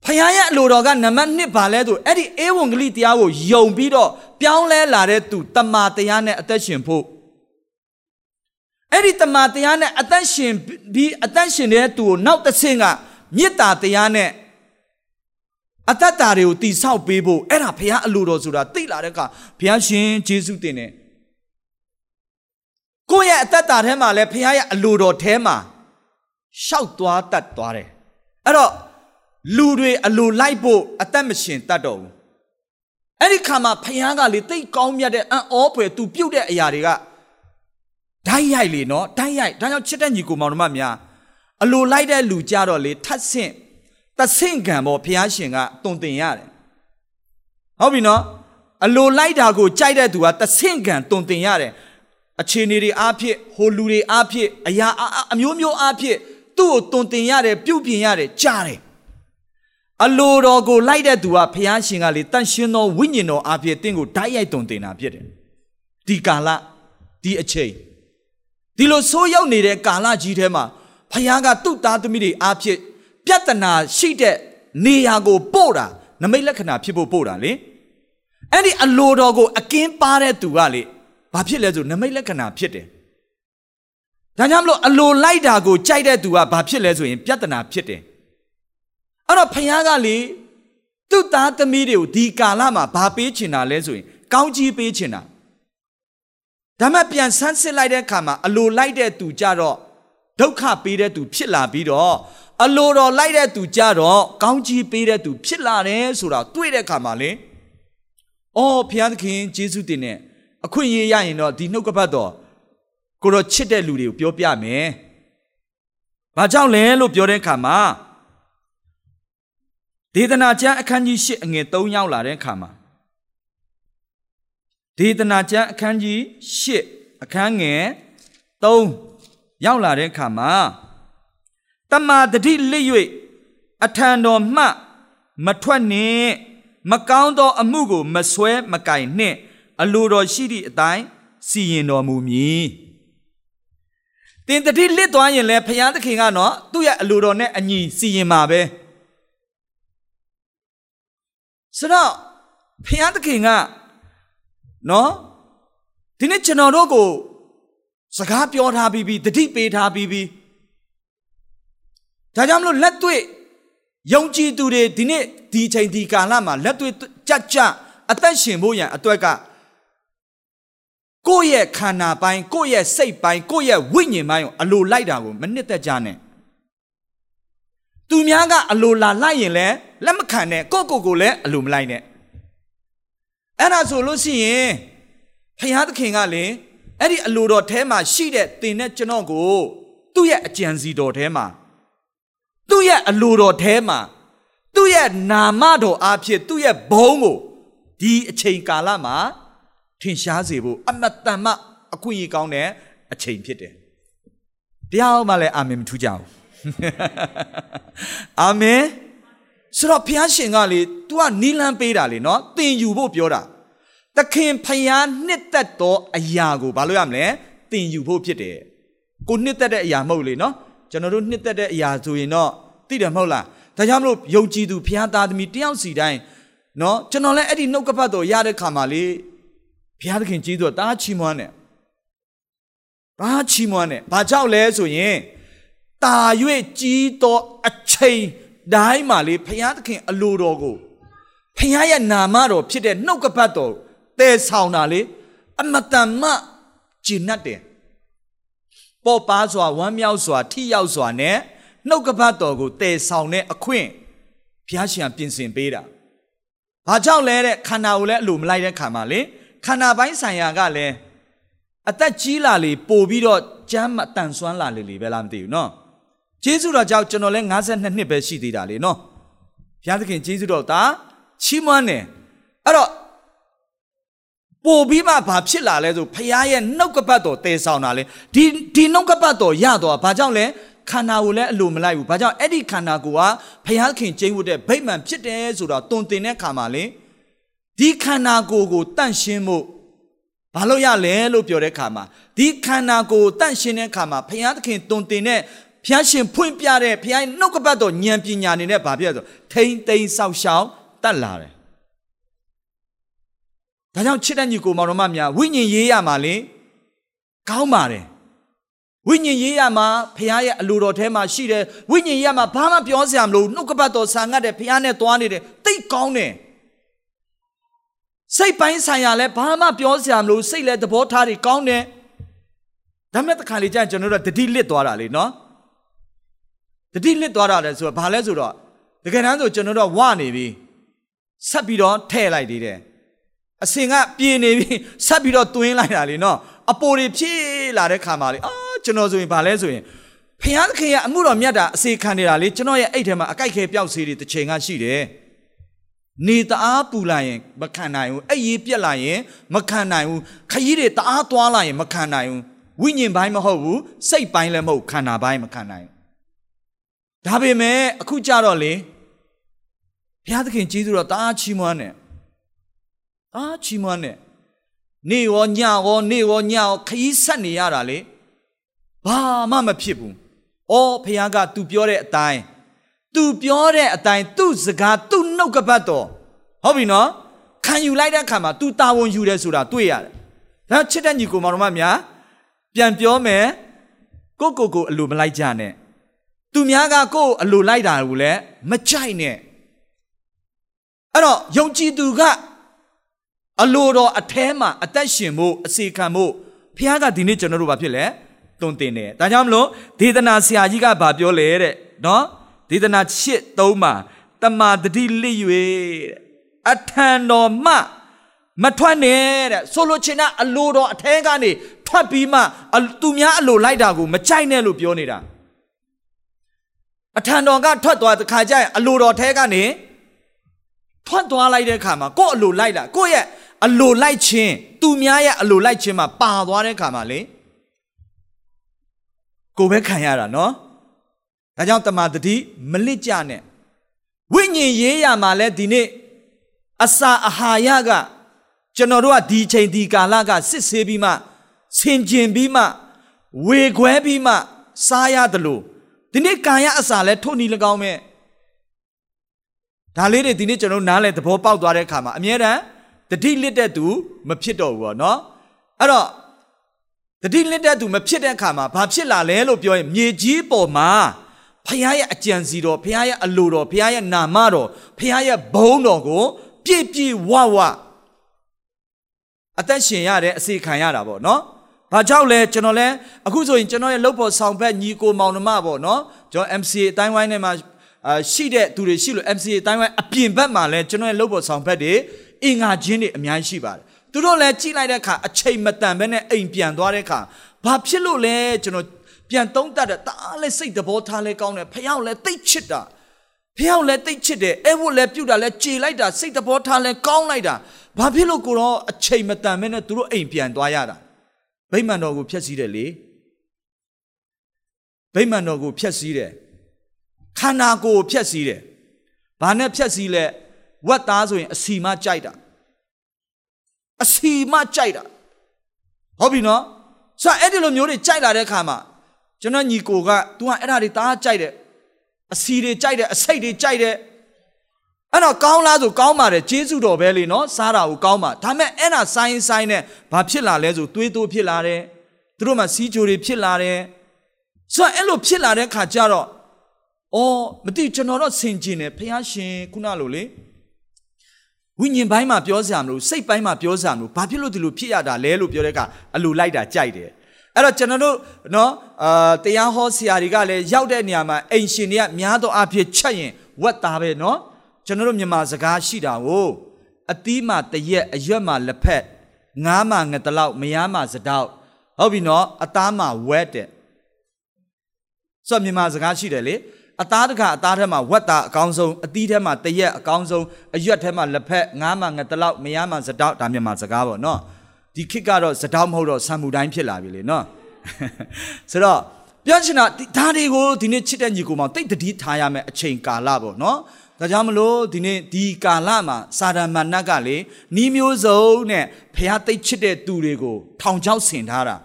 ဖခင်ရဲ့အလိုတော်ကနံပါတ်1ဘာလဲဆိုအဲ့ဒီအေဝံဂေလိတရားကိုယုံပြီးတော့ပြောင်းလဲလာတဲ့သူတမာတရားနဲ့အသက်ရှင်ဖို့အဲ့ဒီတမာတရားနဲ့အသက်ရှင်ပြီးအသက်ရှင်တဲ့သူကိုနောက်တစ်ဆင့်ကမေတ္တာတရားနဲ့ အတ္တတာတွေကိုတိဆောက်ပေးဖို့အဲ့ဒါဘုရားအလိုတော်ဆိုတာသိလာတဲ့အခါဘုရားရှင်ယေရှုတင်တယ်ကိုယ့်ရဲ့အတ္တတာထဲမှာလည်းဘုရားရဲ့အလိုတော်ထဲမှာရှောက်သွားတတ်သွားတယ်အဲ့တော့လူတွေအလိုလိုက်ဖို့အသက်မရှင်တတ်တော့ဘူးအဲ့ဒီခါမှာဖယားကလေတိတ်ကောင်းမြတ်တဲ့အံ့ဩဖွယ်သူပြုတ်တဲ့အရာတွေကဓာတ်ရိုက်လေနော်ဓာတ်ရိုက်ဒါကြောင့်ချစ်တဲ့ညီကိုမောင်တို့မများအလိုလိုက်တဲ့လူကြတော့လေထတ်ဆင့် တဆင့်ကံပေါ်ဖယားရှင်ကတုံတင်ရတယ်ဟုတ်ပြီနော်အလိုလိုက်တာကိုကြိုက်တဲ့သူကတဆင့်ကံတုံတင်ရတယ်အခြေအနေတွေအားဖြင့်ဟိုလူတွေအားဖြင့်အရာအမျိုးမျိုးအားဖြင့်သူ့ကိုတုံတင်ရတယ်ပြုတ်ပြင်ရတယ်ကြားတယ်အလိုတော်ကိုလိုက်တဲ့သူကဘုရားရှင်ကလေတန်ရှင်သောဝိညာဉ်တော်အဖြစ်တင့်ကိုဓာတ်ရိုက်တုံတင်တာဖြစ်တယ်ဒီကာလဒီအချိန်ဒီလိုဆိုးရောက်နေတဲ့ကာလကြီးထဲမှာဘုရားကသူ့သားသမီးတွေအဖြစ် ပြဿနာရှိတဲ့နေရာကိုပို့တာနမိတ်လက္ခဏာဖြစ်ဖို့ပို့တာလေအဲ့ဒီအလိုတော်ကိုအကင်းပါတဲ့သူကလေဘာဖြစ်လဲဆိုနမိတ်လက္ခဏာဖြစ်တယ်ဒါကြောင့်မလို့အလိုလိုက်တာကိုကြိုက်တဲ့သူကဘာဖြစ်လဲဆိုရင်ပြဿနာဖြစ်တယ်အဲ့တော့ဖခင်ကလေသူ့သားသမီးတွေကိုဒီကာလမှာဘာပေးချင်တာလဲဆိုရင် ကောင်းကြီးပေးချင်တာဒါမှပြန်ဆန်းစစ်လိုက်တဲ့အခါမှာအလိုလိုက်တဲ့သူကြတော့ဒုက္ခပေးတဲ့သူဖြစ်လာပြီးတော့ အလိုတော်လိုက်တဲ့သူကြတော့ကောင်းကြီးပေးတဲ့သူဖြစ်လာတယ်ဆိုတာတွေ့တဲ့အခါမှာလေအော်ဖခင်သခင်ယေရှုတင်နဲ့အခွင့်အရေးရရင်တော့ဒီနှုတ်ကပတ်တော်ကိုတော့ချစ်တဲ့လူတွေကိုပြောပြမယ်။ဘာကြောင့်လဲလို့ပြောတဲ့အခါမှာဒေသနာကျမ်းအခန်းကြီး၈အငယ်3ရောက်လာတဲ့အခါမှာဒေသနာကျမ်းအခန်းကြီး၈အခန်းငယ်3ရောက်လာတဲ့အခါမှာ တမာတတိလစ်၍အထံတော်မှမထွက်နှင့်မကောင်းသော အမှုကို မဆွဲမကင်နှင့် အလိုတော်ရှိသည့်အတိုင်းစီရင်တော်မူမည်တင်တတိလစ်သွားရင်လည်းဘုရားသခင်ကနော်သူ့ရဲ့အလိုတော်နဲ့အညီစီရင်မှာပဲ။ဆိုတော့ဖျားသခင်ကနော်ဒီနေ့ကျွန်တော်တို့ကို စကားပြောထားပြီးပြီးတတိပေးထားပြီးပြီး ဒါကြောင့်မလို့လက်တွေ့ယုံကြည်သူတွေဒီနေ့ဒီချိန်ဒီကာလမှာလက်တွေ့ကြကြအသက်ရှင်ဖို့ရန်အတွက်ကကိုယ့်ရဲ့ခန္ဓာပိုင်းကိုယ့်ရဲ့စိတ်ပိုင်းကိုယ့်ရဲ့ဝိညာဉ်ပိုင်းကိုအလိုလိုက်တာကိုမနစ်သက်ကြနဲ့သူများကအလိုလာလိုက်ရင်လည်းလက်မခံနဲ့ကိုကိုကိုလည်းအလိုမလိုက်နဲ့အဲ့ဒါဆိုလို့ရှိရင်ဖယားသခင်ကလည်းအဲ့ဒီအလိုတော်ထဲမှာရှိတဲ့တင်တဲ့ကျွန်တော်ကိုသူ့ရဲ့အကြံစီတော်ထဲမှာ သူ့ရဲ့အလိုတော်ထဲမှာသူ့ရဲ့နာမတော်အားဖြင့်သူ့ရဲ့ဘုန်းကိုဒီအချိန်ကာလမှာထင်ရှားစေဖို့အမတန်မှအခွင့်အရေးကောင်းတဲ့အချိန်ဖြစ်တယ်။တရားမှလည်းအာမင်မထူးကြဘူးအာမင်ဆိုတော့ဘုရားရှင်ကလေ तू ကနီလန်းပေးတာလေနော်သင်ယူဖို့ပြောတာသခင်ဖျားနှစ်သက်သောအရာကိုဘာလို့ရမလဲသင်ယူဖို့ဖြစ်တယ်ကိုနှစ်သက်တဲ့အရာမဟုတ်လေနော် ကျွန်တော်တို့နှစ်သက်တဲ့အရာဆိုရင်တော့သိတယ်မဟုတ်လားဒါကြောင့်မလို့ယုံကြည်သူဘုရားသားသမီးတယောက်စီတိုင်းနော်ကျွန်တော်လည်းအဲ့ဒီနှုတ်ကပတ်တော်ရတဲ့ခါမှာလေဘုရားသခင်ကြီးသူကတားချီးမွမ်းတယ်တားချီးမွမ်းတယ်ဘာကြောင့်လဲဆိုရင်တာ၍ကြီးသောအချိန်တိုင်းမှာလေဖခင်သခင်အလိုတော်ကိုဖခင်ရဲ့နာမတော်ဖြစ်တဲ့နှုတ်ကပတ်တော်တည်ဆောင်တာလေအမတန်မှကျင့်တ်တယ် ပေါ်ပါစွာဝမ်းမြောက်စွာ ထိရောက်စွာနဲ့နှုတ်ကပတ်တော်ကိုတည်ဆောင်တဲ့အခွင့်ဘုရားရှင်ပြင်ဆင်ပေးတာဘာကြောင့်လဲတဲ့ခန္ဓာကိုလည်းအလိုမလိုက်တဲ့ခါမှာလေခန္ဓာပိုင်းဆိုင်ရာကလည်းအသက်ကြီးလာလေပို့ပြီးတော့ကျမ်းမတန်ဆွမ်းလာလေလေပဲလားမသိဘူးနော်ဂျေဇုတော်ကြောင့်ကျွန်တော်လည်း52နှစ်ပဲရှိသေးတာလေနော်ဘုရားသခင်ဂျေဇုတော်ဒါချီးမွမ်းတယ်အဲ့တော့ ပို့ပြီးမှဘာဖြစ်လာလဲဆိုဖခင်ရဲ့နှုတ်ကပတ်တော်တည်ဆောင်တာလေဒီဒီနှုတ်ကပတ်တော်ရတော့ဘာကြောင့်လဲခန္ဓာကိုလည်းအလိုမလိုက်ဘူးဘာကြောင့်အဲ့ဒီခန္ဓာကိုကဖခင်ခင်ကျင်းဝတ်တဲ့ဗိမ္မာန်ဖြစ်တယ်ဆိုတော့တုံတင်တဲ့ခါမှာလေဒီခန္ဓာကိုယ်ကိုတန့်ရှင်းဖို့ဘာလို့ရလဲလို့ပြောတဲ့ခါမှာဒီခန္ဓာကိုယ်တန့်ရှင်းတဲ့ခါမှာဖခင်သခင်တုံတင်တဲ့ဖျားရှင်ဖွင့်ပြတဲ့ဖျားနှုတ်ကပတ်တော်ဉာဏ်ပညာနေနဲ့ဗာပြဆိုထိမ့်သိမ့်ဆောက်ရှောက်တတ်လာတယ် ဒါကြောင့်ချစ်တဲ့ညီကိုမောင်တော်မများဝိညာဉ်ရေးရမှာလေကောင်းပါတယ်ဝိညာဉ်ရေးရမှာဖခင်ရဲ့အလိုတော်ထဲမှာရှိတယ်ဝိညာဉ်ရေးရမှာဘာမှပြောစရာမလိုနှုတ်ကပတ်တော်ဆာငတ်တယ်ဖခင်နဲ့သွားနေတယ်တိတ်ကောင်းတယ်စိတ်ပိုင်းဆိုင်ရာလဲဘာမှပြောစရာမလိုစိတ်လဲသဘောထားတွေကောင်းတယ်ဒါမဲ့တခါလေကြာကျွန်တော်တို့တတိလစ်သွားတာလေနော်တတိလစ်သွားတာလဲဆိုတော့ဘာလဲဆိုတော့တကယ်တမ်းဆိုကျွန်တော်တို့ဝနေပြီဆက်ပြီးတော့ထဲ့လိုက်သေးတယ် အစင်ကပြေနေပြီဆက်ပြီးတော့တွင်းလိုက်တာလေနော်အပိုတွေဖြည့်လာတဲ့ခါမှာလေအာကျွန်တော်ဆိုရင်ဘာလဲဆိုရင်ဖျားသခင်ကအမှုတော်မြတ်တာအစေခံနေတာလေကျွန်တော်ရဲ့အိတ်ထဲမှာအကြိုက်ခဲပျောက်စေးတွေတစ်ချိန်ကရှိတယ်နေတအားပူလာရင်မခံနိုင်ဘူးအဲ့ရေးပြက်လာရင်မခံနိုင်ဘူးခရီးတွေတအားသွားလာရင်မခံနိုင်ဘူးဝိညာဉ်ပိုင်းမဟုတ်ဘူးစိတ်ပိုင်းလည်းမဟုတ်ခန္ဓာပိုင်းမခံနိုင်ဘူးဒါပေမဲ့အခုကြတော့လေဘုရားသခင်ကြီးဆိုတော့တအားချီးမွမ်းတယ်တ အားချီးမွမ်းတယ်နေရောညရောနေရောညရောခရီးဆက်နေရတာလေဘာမှမဖြစ်ဘူး။အော်ဖခင်က तू ပြောတဲ့အတိုင်း तू ပြောတဲ့အတိုင်းသူ့စကားသူ့နှုတ်ကပတ်တော်ဟုတ်ပြီနော်။ခံယူလိုက်တဲ့အခါမှာ तू တာဝန်ယူတယ်ဆိုတာတွေ့ရတယ်။ဒါချစ်တဲ့ညီကိုမောင်တော်မများပြန်ပြောမယ်ကိုကိုကိုအလိုမလိုက်ကြနဲ့။သူများကကိုအလိုလိုက်တာကိုလည်းမကြိုက်နဲ့။အဲ့တော့ယုံကြည်သူက အလိုတော်အแทမှာအသက်ရှင်ဖို့အစီခံဖို့ဖခင်ကဒီနေ့ကျွန်တော်တို့ဘာဖြစ်လဲတွင်တင်တယ်ဒါကြောင့်မလို့ဒေသနာဆရာကြီးကဘာပြောလဲတဲ့နော်ဒေသနာရှစ်သုံးမှာတမာတတိလစ်၍တဲ့အထံတော်မှမထွက်နဲ့တဲ့ဆိုလိုချင်တာအလိုတော်အထဲကနေထွက်ပြီးမှသူများအလိုလိုက်တာကိုမကြိုက်နဲ့လို့ပြောနေတာအထံတော်ကထွက်သွားတဲ့ခါကျရင်အလိုတော်ထဲကနေထွက်သွားလိုက်တဲ့ခါမှာကို့အလိုလိုက်လာကို့ရဲ့ အလိုလိုက်ခြင်းသူများရဲ့အလိုလိုက်ခြင်းမှာပါသွားတဲ့ခါမှာလေကိုပဲခံရတာနော်ဒါကြောင့်တမာတတိမလစ်ကြနဲ့ဝိညာဉ်ရေးရမှာလဲဒီနေ့အစာအာဟာရကကျွန်တော်တို့ကဒီချိန်ဒီကာလကစစ်ဆေးပြီးမှဆင်ကျင်ပြီးမှဝေခွဲပြီးမှစားရတယ်လို့ဒီနေ့ကာယအစာလဲထုတ်နီ၎င်းမဲ့ဒါလေးတွေဒီနေ့ကျွန်တော်နားလဲသဘောပေါက်သွားတဲ့အခါမှာအမြဲတမ်း တတိလစ်တဲ့သူမဖြစ်တော့ဘူးပေါ့နော်အဲ့တော့တတိလစ်တဲ့သူမဖြစ်တဲ့အခါမှာဘာဖြစ်လာလဲလို့ပြောရင်မြေကြီးပေါ်မှာဖခင်ရဲ့အကြံစီတော်ဖခင်ရဲ့အလိုတော်ဖခင်ရဲ့နာမတော်ဖခင်ရဲ့ဘုန်းတော်ကိုပြည့်ပြည့်ဝဝအသက်ရှင်ရတဲ့အစီခံရတာပေါ့နော်။ဘာကြောင့်လဲကျွန်တော်လဲအခုဆိုရင်ကျွန်တော်ရဲ့လုပ်ဖို့ဆောင်ဖက်ညီကိုမောင်နှမပေါ့နော်။ကျွန်တော် MCA အတိုင်းဝိုင်းထဲမှာအာရှိတဲ့သူတွေရှိလို့ MCA အတိုင်းဝိုင်းအပြင်ဘက်မှာလဲကျွန်တော်ရဲ့လုပ်ဖို့ဆောင်ဖက်တွေ အင်္ဂါချင်းတွေအများကြီးရှိပါတယ်သူတို့လည်းကြည့်လိုက်တဲ့အခါအချိန်မတန်ဘဲနဲ့အိမ်ပြန်သွားတဲ့အခါဘာဖြစ်လို့လဲကျွန်တော်ပြန်သုံးတတ်တယ်တအားလဲစိတ်သဘောထားလဲကောင်းတယ်ဖះလည်းတိတ်ချစ်တာဖះလည်းတိတ်ချစ်တယ်အဲ့ဘုလည်းပြုတ်တာလဲကြေလိုက်တာစိတ်သဘောထားလဲကောင်းလိုက်တာဘာဖြစ်လို့ကိုတော့အချိန်မတန်ဘဲနဲ့သူတို့အိမ်ပြန်သွားရတာဗိမာန်တော်ကိုဖျက်ဆီးတယ်လေဗိမာန်တော်ကိုဖျက်ဆီးတယ်ခန္ဓာကိုယ်ကိုဖျက်ဆီးတယ်ဘာနဲ့ဖျက်ဆီးလဲ ဝက်သားဆိုရင်အစီမကြိုက်တာအစီမကြိုက်တာဟုတ်ပြီနော်ဆိုတော့အဲ့ဒီလိုမျိုးတွေကြိုက်လာတဲ့ခါမှာကျွန်တော်ညီကိုက तू ကအဲ့ဒါတွေတားကြိုက်တယ်အစီတွေကြိုက်တယ်အစိတ်တွေကြိုက်တယ်အဲ့တော့ကောင်းလားဆိုကောင်းပါတယ်ကျေးဇူးတော်ပဲလေနော်စားတာကိုကောင်းပါဒါမဲ့အဲ့ဒါဆိုင်းဆိုင်းနဲ့ဘာဖြစ်လာလဲဆိုသွေးတိုးဖြစ်လာတယ်သူတို့မှစီးကြိုတွေဖြစ်လာတယ်ဆိုတော့အဲ့လိုဖြစ်လာတဲ့ခါကျတော့အော်မသိကျွန်တော်တော့ဆင်ကျင်တယ်ဖះရှင်ခုနလိုလေ ဝိညာဉ်ပိုင်းမှာပြောစရာမလိုစိတ်ပိုင်းမှာပြောစရာမလိုဘာဖြစ်လို့ဒီလိုဖြစ်ရတာလဲလို့ပြောတဲ့ကအလိုလိုက်တာကြိုက်တယ်အဲ့တော့ကျွန်တော်တို့နော်အာတရားဟောဆရာတွေကလည်းရောက်တဲ့နေရာမှာအိမ်ရှင်တွေကများသောအားဖြင့်ချက်ရင်ဝက်သားပဲနော်ကျွန်တော်တို့မြန်မာစကားရှိတာကိုအသီးမှာတရက်အရွက်မှာလက်ဖက်ငားမှာငတလောက်မယားမှာစတောက်ဟုတ်ပြီနော်အသားမှာဝက်တဲ့ဆိုမြန်မာစကားရှိတယ်လေ အသားတကအသားထဲမှာဝက်တာအကောင်းဆုံးအသီးထဲမှာတရက်အကောင်းဆုံးအရွက်ထဲမှာလက်ဖက်ငားမှာငတလောက်မယားမှာစတောက်ဒါမြန်မာစကားပေါ့နော်ဒီခေတ်ကတော့စတောက်မဟုတ်တော့ဆံမှုတိုင်းဖြစ်လာပြီလေနော်ဆိုတော့ပြောချင်တာဒါတွေကိုဒီနေ့ချစ်တဲ့ညီကိုမောင်တိတ်တတိထားရမယ်အချိန်ကာလပေါ့နော်ဒါကြောင့်မလို့ဒီနေ့ဒီကာလမှာစာဒမဏတ်ကလေနီးမျိုးစုံနဲ့ဖះတိတ်ချစ်တဲ့သူတွေကိုထောင်ချောက်ဆင်ထားတာ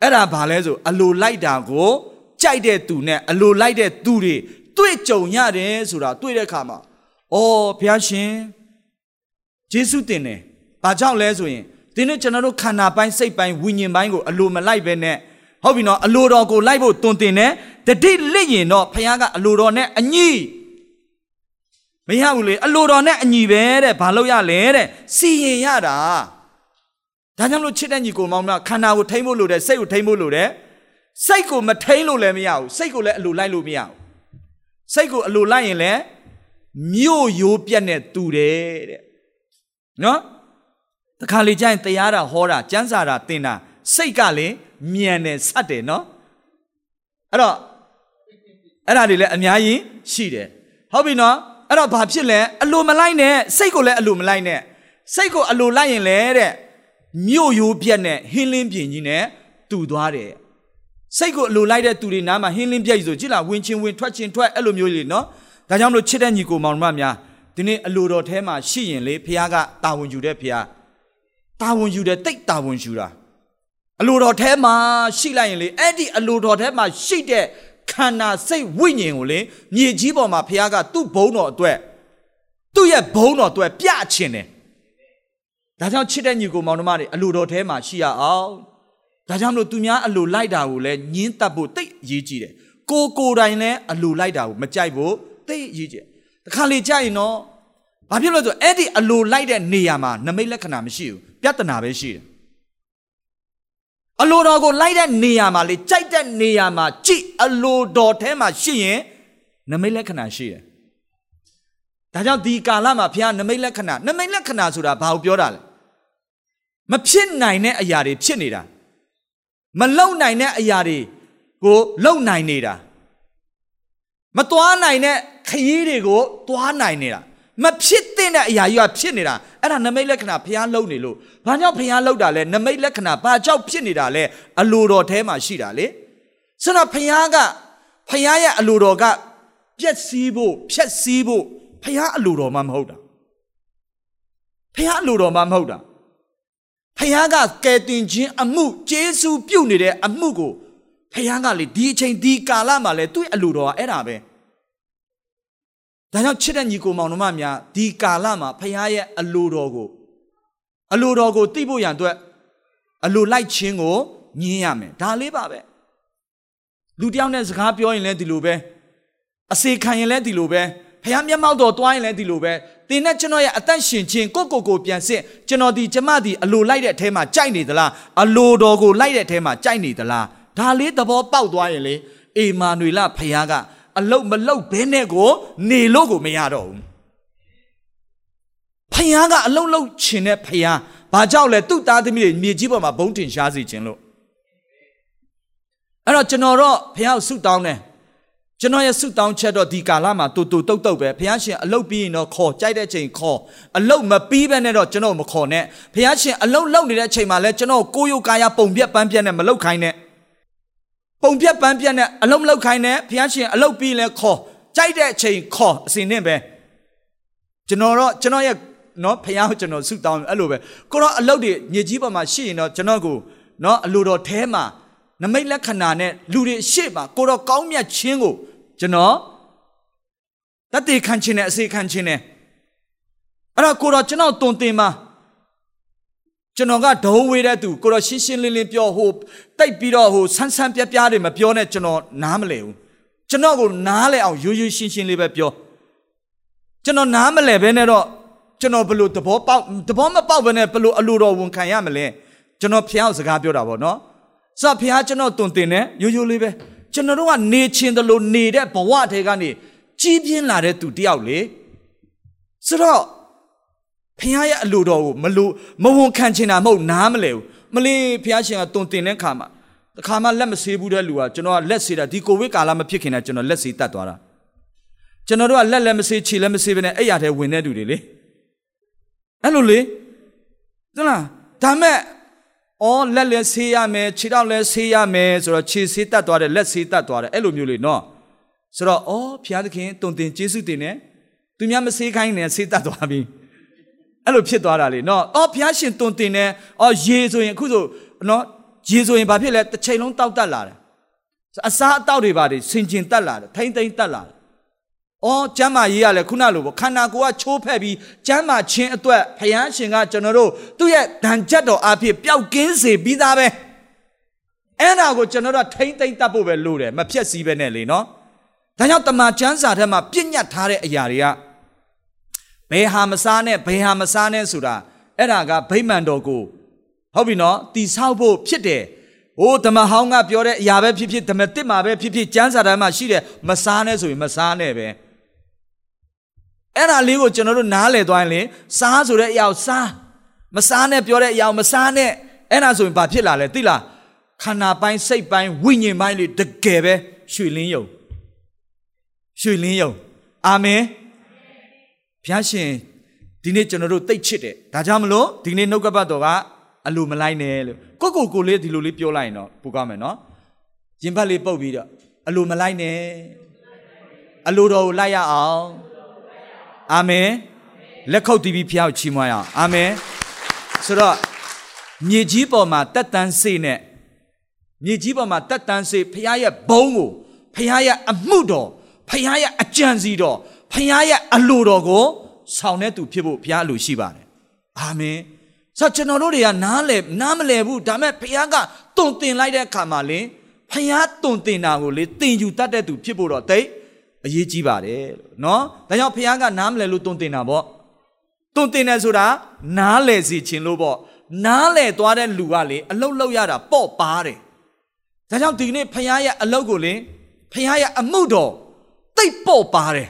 အဲ့ဒါဘာလဲဆိုအလိုလိုက်တာကို ကြိုက်တဲ့သူနဲ့အလိုလိုက်တဲ့သူတွေတွေ့ကြုံရတယ်ဆိုတာတွေ့တဲ့အခါမှာအော်ဘုရားရှင်ယေရှုတင်တယ်။ဘာကြောင့်လဲဆိုရင်ဒီနေ့ကျွန်တော်တို့ခန္ဓာပိုင်းစိတ်ပိုင်းဝိညာဉ်ပိုင်းကိုအလိုမလိုက်ပဲနဲ့ဟုတ်ပြီနော်အလိုတော်ကိုလိုက်ဖို့တွင်တင်တယ်တတိလစ်ရင်တော့ဖခင်ကအလိုတော်နဲ့အညီမရဘူးလေအလိုတော်နဲ့အညီပဲတဲ့ဘာလို့ရလဲတဲ့စီရင်ရတာဒါကြောင့်လို့ချစ်တဲ့ညီကိုမောင်မခန္ဓာကိုထိမ့်ဖို့လိုတယ်စိတ်ကိုထိမ့်ဖို့လိုတယ် စိတ်ကိုမထိမ့်လို့လည်းမရဘူးစိတ်ကိုလည်းအလိုလိုက်လို့မရဘူးစိတ်ကိုအလိုလိုက်ရင်လည်းမြို့ရိုးပြက်နဲ့တူတယ်တဲ့နော်တခါလေကျရင်တရားတာဟောတာကျမ်းစာတာသင်တာစိတ်ကလည်းမြန်တယ်ဆက်တယ်နော်အဲ့တော့အဲ့ဒါတွေလည်းအများကြီးရှိတယ်ဟုတ်ပြီနော်အဲ့တော့ဘာဖြစ်လဲအလိုမလိုက်နဲ့စိတ်ကိုလည်းအလိုမလိုက်နဲ့စိတ်ကိုအလိုလိုက်ရင်လေတဲ့မြို့ရိုးပြက်နဲ့ဟင်းလင်းပြင်ကြီးနဲ့တူသွားတယ် စိတ်ကိုအလိုလိုက်တဲ့သူတွေနားမှာဟင်းလင်းပြက်ကြီးဆိုကြည့်လားဝင်ချင်းဝင်ထွက်ချင်းထွက်အဲ့လိုမျိုးလေးနော်ဒါကြောင့်မလို့ချစ်တဲ့ညီကိုမောင်မများဒီနေ့အလိုတော်ထဲမှာရှိရင်လေဖခင်ကတာဝန်ယူတဲ့ဖခင်တာဝန်ယူတယ်တိတ်တာဝန်ယူတာအလိုတော်ထဲမှာရှိလိုက်ရင်လေအဲ့ဒီအလိုတော်ထဲမှာရှိတဲ့ခန္ဓာစိတ်ဝိညာဉ်ကိုလေမြေကြီးပေါ်မှာဖခင်ကသူ့ဘုံတော်အတွက်သူ့ရဲ့ဘုံတော်အတွက်ပြချင်တယ်ဒါကြောင့်ချစ်တဲ့ညီကိုမောင်နှမတွေအလိုတော်ထဲမှာရှိရအောင် ဒါကြောင့်မလို့သူများအလိုလိုက်တာကိုလည်းညင်းတတ်ဖို့တိတ်အရေးကြီးတယ်ကိုကိုယ်တိုင်လည်းအလိုလိုက်တာကိုမကြိုက်ဖို့တိတ်အရေးကြီးတခါလေကြရင်တော့ဘာဖြစ်လို့လဲဆိုအဲ့ဒီအလိုလိုက်တဲ့နေရာမှာနမိတ်လက္ခဏာမရှိဘူးပြဿနာပဲရှိတယ်အလိုတော်ကိုလိုက်တဲ့နေရာမှာလေကြိုက်တဲ့နေရာမှာကြည့်အလိုတော်ထဲမှာရှိရင်နမိတ်လက္ခဏာရှိတယ်ဒါကြောင့်ဒီကာလမှာဘုရားနမိတ်လက္ခဏာနမိတ်လက္ခဏာဆိုတာဘာကိုပြောတာလဲမဖြစ်နိုင်တဲ့အရာတွေဖြစ်နေတာ မလုံနိုင်တဲ့အရာတွေကိုလုံနိုင်နေတာမသွားနိုင်တဲ့ခရီးတွေကိုသွားနိုင်နေတာမဖြစ်တဲ့အရာကြီးကဖြစ်နေတာအဲ့ဒါနမိတ်လက္ခဏာဘုရားလုံနေလို့ဘာကြောင့်ဘုရားလုံတာလဲနမိတ်လက္ခဏာဘာကြောင့်ဖြစ်နေတာလဲအလိုတော်ထဲမှာရှိတာလေဆိုတော့ဘုရားကဘုရားရဲ့အလိုတော်ကပြက်စီးဖို့ဖြက်စီးဖို့ဘုရားအလိုတော်မှမဟုတ်တာဘုရားအလိုတော်မှမဟုတ်တာ ဖခင်ကကယ်တင်ခြင်းအမှုကျေးဇူးပြုနေတဲ့အမှုကိုဖခင်ကလေဒီအချိန်ဒီကာလမှာလေသူ့အလိုတော်ကအဲ့ဒါပဲဒါကြောင့်ချစ်တဲ့ညီကိုမောင်နှမများဒီကာလမှာဖခင်ရဲ့အလိုတော်ကိုအလိုတော်ကိုသိဖို့ရန်အတွက်အလိုလိုက်ခြင်းကိုညင်းရမယ်ဒါလေးပါပဲလူတယောက်နဲ့စကားပြောရင်လည်းဒီလိုပဲအစေခံရင်လည်းဒီလိုပဲဖခင်မျက်မှောက်တော်တွားရင်လည်းဒီလိုပဲ တင်းနဲ့ကျွန်တော်ရဲ့အသက်ရှင်ခြင်းကိုကိုကိုပြန်စစ်ကျွန်တော်ဒီကျမဒီအလိုလိုက်တဲ့အထဲမှာကြိုက်နေသလားအလိုတော်ကိုလိုက်တဲ့အထဲမှာကြိုက်နေသလားဒါလေးသဘောပေါက်သွားရင်လေအေမာနွေလဖခင်ကအလုတ်မလုတ်ဘဲနဲ့ကို နေလို့ကိုမရတော့ဘူးဖခင်ကအလုတ်လုတ်ခြင်းနဲ့ဖခင်ဘာကြောင့်လဲသူ့သားသမီးတွေမြေကြီးပေါ်မှာဘုံတင်ရှားစီခြင်းလို့အဲ့တော့ကျွန်တော်တော့ဖခင်ကိုဆုတောင်းတယ် ကျွန်တော်ရဲ့ဆုတောင်းချက်တော့ဒီကာလမှာတူတူတုတ်တုတ်ပဲဘုရားရှင်အလုတ်ပြီးရင်တော့ခေါ်ကြိုက်တဲ့ချိန်ခေါ်အလုတ်မပြီးဘဲနဲ့တော့ကျွန်တော်မခေါ်နဲ့ဘုရားရှင်အလုတ်လောက်နေတဲ့ချိန်မှာလဲကျွန်တော်ကိုယ်ရုပ်ကာယပုံပြက်ပန်းပြက်နဲ့မလုတ်ခိုင်းနဲ့ပုံပြက်ပန်းပြက်နဲ့အလုတ်မလုတ်ခိုင်းနဲ့ဘုရားရှင်အလုတ်ပြီးလဲခေါ်ကြိုက်တဲ့ချိန်ခေါ်အစဉ်နဲ့ပဲကျွန်တော်တော့ကျွန်တော်ရဲ့နော်ဖះကိုကျွန်တော်ဆုတောင်းအဲ့လိုပဲကိုတော့အလုတ်တွေညစ်ကြီးပေါ်မှာရှိရင်တော့ကျွန်တော်ကိုနော်အလိုတော်แท้မှာနမိတ်လက္ခဏာနဲ့လူတွေရှေ့မှာကိုတော့ကောင်းမြတ်ခြင်းကို ကျွန်တော်တတ်တည်ခံခြင်းနဲ့အစေခံခြင်းနဲ့အဲ့တော့ကိုတော့ကျွန်တော်တုံတင်မှာကျွန်တော်ကဒုံဝေးတဲ့သူကိုတော့ရှင်းရှင်းလင်းလင်းပြောဟိုတိတ်ပြီးတော့ဟိုဆန်းဆန်းပြပြတွေမပြောနဲ့ကျွန်တော်နားမလဲဘူးကျွန်တော်ကိုနားလဲအောင်ရိုးရိုးရှင်းရှင်းလေးပဲပြောကျွန်တော်နားမလဲဘဲနဲ့တော့ကျွန်တော်ဘလို့သဘောပေါက်သဘောမပေါက်ဘဲနဲ့ဘလို့အလိုတော်ဝန်ခံရမလဲကျွန်တော်ဖျောက်စကားပြောတာပေါ့နော်ဆိုတော့ဖျားကျွန်တော်တုံတင်နဲ့ရိုးရိုးလေးပဲ ကျွန်တော်တို့ကနေချင်းတယ်လို့နေတဲ့ဘဝထဲကနေကြီးပြင်းလာတဲ့သူတယောက်လေဆိုတော့ဖခင်ရဲ့အလိုတော်ကိုမလို့မဝန်ခံချင်တာမဟုတ်နားမလဲဘူးမလေးဖခင်ရှင်ကတုံတင်တဲ့ခါမှာတခါမှလက်မဆေးဘူးတဲ့လူကကျွန်တော်ကလက်ဆေးတာဒီကိုဗစ်ကာလမဖြစ်ခင်ကကျွန်တော်လက်ဆေးတတ်သွားတာကျွန်တော်တို့ကလက်လည်းမဆေးခြေလည်းမဆေးဘဲနဲ့အဲ့ရထဲဝင်တဲ့သူတွေလေအဲ့လိုလေသလားဒါမဲ့ အော်လက်လည်းဆေးရမယ်ခြေထောက်လည်းဆေးရမယ်ဆိုတော့ခြေဆေးတတ်သွားတယ်လက်ဆေးတတ်သွားတယ်အဲ့လိုမျိုးလေနော်ဆိုတော့အော်ဘုရားသခင်တုံတင်ကျေးဇူးတင်တယ်သူများမဆေးခိုင်းနေဆေးတတ်သွားပြီအဲ့လိုဖြစ်သွားတာလေနော်အော်ဘုရားရှင်တုံတင်တယ်အော်ရေဆိုရင်အခုဆိုနော်ရေဆိုရင်ဘာဖြစ်လဲတစ်ချိန်လုံးတောက်တက်လာတယ်အစားအသောက်တွေပါတွေဆင်ကျင်တက်လာတယ်ထိမ့်သိမ့်တက်လာတယ် အော်ကျမ်းမာရေးရလဲခုနလိုပေါ့ခန္ဓာကိုယ်ကချိုးဖက်ပြီးကျမ်းမာခြင်းအတွက်ဖယားရှင်ကကျွန်တော်တို့သူ့ရဲ့ဒဏ်ချက်တော်အဖြစ်ပျောက်ကင်းစေပြီးသားပဲအဲ့ဒါကိုကျွန်တော်တို့ထိမ့်သိမ့်တတ်ဖို့ပဲလိုတယ်မဖြက်စီးပဲနဲ့လေနော်ဒါကြောင့်တမန်ကျမ်းစာထဲမှာပြည့်ညတ်ထားတဲ့အရာတွေကဘယ်ဟာမစားနဲ့ဘယ်ဟာမစားနဲ့ဆိုတာအဲ့ဒါကဗိမာန်တော်ကိုဟုတ်ပြီနော်တိဆောက်ဖို့ဖြစ်တယ်။အိုးဓမ္မဟောင်းကပြောတဲ့အရာပဲဖြစ်ဖြစ်ဓမ္မတစ်မှာပဲဖြစ်ဖြစ်ကျမ်းစာထဲမှာရှိတယ်မစားနဲ့ဆိုရင်မစားနဲ့ပဲ။ အဲ့ဒါလေးကိုကျွန်တော်တို့နားလည်သွားရင်လေစားဆိုတဲ့အရာကိုစားမစားနဲ့ပြောတဲ့အရာကိုမစားနဲ့အဲ့ဒါဆိုရင်ဘာဖြစ်လာလဲသိလားခန္ဓာပိုင်းစိတ်ပိုင်းဝိညာဉ်ပိုင်းလေးတကယ်ပဲရွှေလင်းယုံရွှေလင်းယုံအာမင်ဘုရားရှင်ဒီနေ့ကျွန်တော်တို့သိတ်ချစ်တယ်ဒါကြောင့်မလို့ဒီနေ့နှုတ်ကပတ်တော်ကအလိုမလိုက်နဲ့လို့ကိုကိုကိုလေးဒီလိုလေးပြောလိုက်ရင်တော့ပူကောင်းမယ်နော်ရင်ဘတ်လေးပုတ်ပြီးတော့အလိုမလိုက်နဲ့အလိုတော်ကိုလိုက်ရအောင် အာမင်လက်ခုပ်တီးပြီးဖျောက်ချီးမွမ်းရအောင်အာမင်ဆိုတော့မြေကြီးပေါ်မှာတက်တန်းစေနဲ့မြေကြီးပေါ်မှာတက်တန်းစေဖခင်ရဲ့ဘုံကိုဖခင်ရဲ့အမှုတော်ဖခင်ရဲ့အကြံစီတော်ဖခင်ရဲ့အလိုတော်ကိုဆောင်တဲ့သူဖြစ်ဖို့ဘုရားအလိုရှိပါတယ်အာမင်ဆိုတော့ကျွန်တော်တို့တွေကနားလေနားမလဲဘူးဒါမဲ့ဘုရားကတုံတင်လိုက်တဲ့အခါမှာလေဘုရားတုံတင်တာကိုလေတင်ယူတတ်တဲ့သူဖြစ်ဖို့တော့တိတ် အရေးကြီးပါတယ်လို့နော်ဒါကြောင့်ဘုရားကနားမလဲလို့တုံတင်တာပေါ့တုံတင်တယ်ဆိုတာနားလေစီခြင်းလို့ပေါ့နားလေသွားတဲ့လူကလေအလုတ်လောက်ရတာပေါ့ပါတယ်ဒါကြောင့်ဒီနေ့ဘုရားရဲ့အလုတ်ကိုလေဘုရားရဲ့အမှုတော်တိတ်ပေါ့ပါတယ်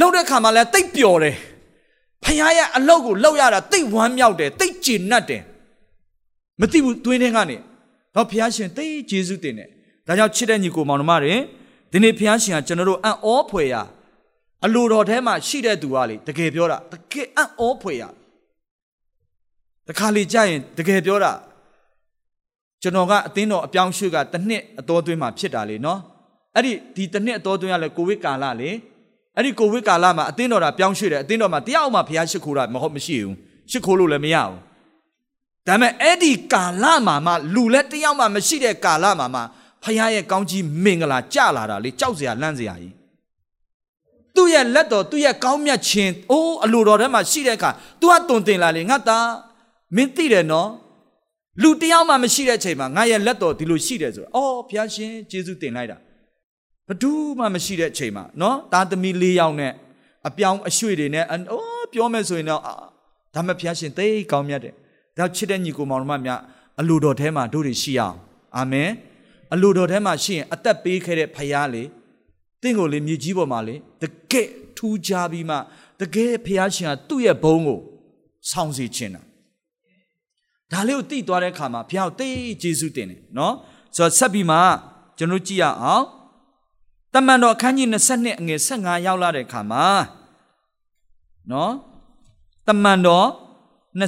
လောက်တဲ့ခါမှာလဲတိတ်ပျော်တယ်ဖခင်ရဲ့အလုပ်ကိုလုပ်ရတာတိတ်ဝမ်းမြောက်တယ်တိတ်ကျေနပ်တယ်မသိဘူးတွင်းထဲကနေတော့ဖခင်ရှင်တိတ်ကျေးဇူးတင်တယ်ဒါကြောင့်ချစ်တဲ့ညီကိုမောင်နှမတွေ ဒီနေ့ဖခင်ရှင်ကကျွန်တော်တို့အံ့ဩဖွယ်ရအလိုတော်ထဲမှာရှိတဲ့သူကလေတကယ်ပြောတာတကယ်အံ့ဩဖွယ်ရတခါလေကြာရင်တကယ်ပြောတာကျွန်တော်ကအသင်းတော်အပြောင်းရွှေ့ကတစ်နှစ်အတော်သွင်းမှာဖြစ်တာလေနော်အဲ့ဒီဒီတစ်နှစ်အတော်သွင်းရလဲကိုဗစ်ကာလလေအဲ့ဒီကိုဗစ်ကာလမှာအသင်းတော်တာပြောင်းရွှေ့တယ်အသင်းတော်မှာတယောက်မှဖျားရှိခိုးတာမဟုတ်မရှိဘူးရှိခိုးလို့လည်းမရဘူးဒါပေမဲ့အဲ့ဒီကာလမှာမှလူလည်းတယောက်မှမရှိတဲ့ကာလမှာမှ ဖျားရဲ့ကောင်းကြီးမင်္ဂလာကြလာတာလေကြောက်စရာလန့်စရာကြီးသူ့ရဲ့လက်တော်သူ့ရဲ့ကောင်းမြတ်ခြင်းအိုးအလိုတော်ထဲမှာရှိတဲ့အခါ तू ကတုံတင်လာလေငါသားမင်းသိတယ်နော်လူတယောက်မှမရှိတဲ့အချိန်မှာငါရဲ့လက်တော်ဒီလိုရှိတယ်ဆိုတော့အော်ဘုရားရှင်ယေရှုတင်လိုက်တာဘဒူးမှမရှိတဲ့အချိန်မှာနော်သားသမီး၄ယောက်နဲ့အပြောင်းအရွှေ့တွေနဲ့အိုးပြောမယ်ဆိုရင်တော့ဒါမှဘုရားရှင်သိကောင်းမြတ်တယ်ဒါချစ်တဲ့ညီကိုမောင်တို့များအလိုတော်ထဲမှာတို့တွေရှိအောင်အာမင် အလိုတော်ထဲမှာရှိရင်အသက်ပေးခဲ့တဲ့ဖခင်လေတင့်ကိုလေမြေကြီးပေါ်မှာလေတကယ်ထူးခြားပြီးမှတကယ်ဖခင်ရှင်ကသူ့ရဲ့ဘုန်းကိုဆောင်းစီခြင်းတာဒါလေးကိုသိသွားတဲ့အခါမှာဘုရားကိုသိကျေးဇူးတင်တယ်နော်ဆိုတော့ဆက်ပြီးမှကျွန်တော်ကြည့်ရအောင်တမန်တော်အခန်းကြီး22အငယ်15ရောက်လာတဲ့အခါမှာနော်တမန်တော်22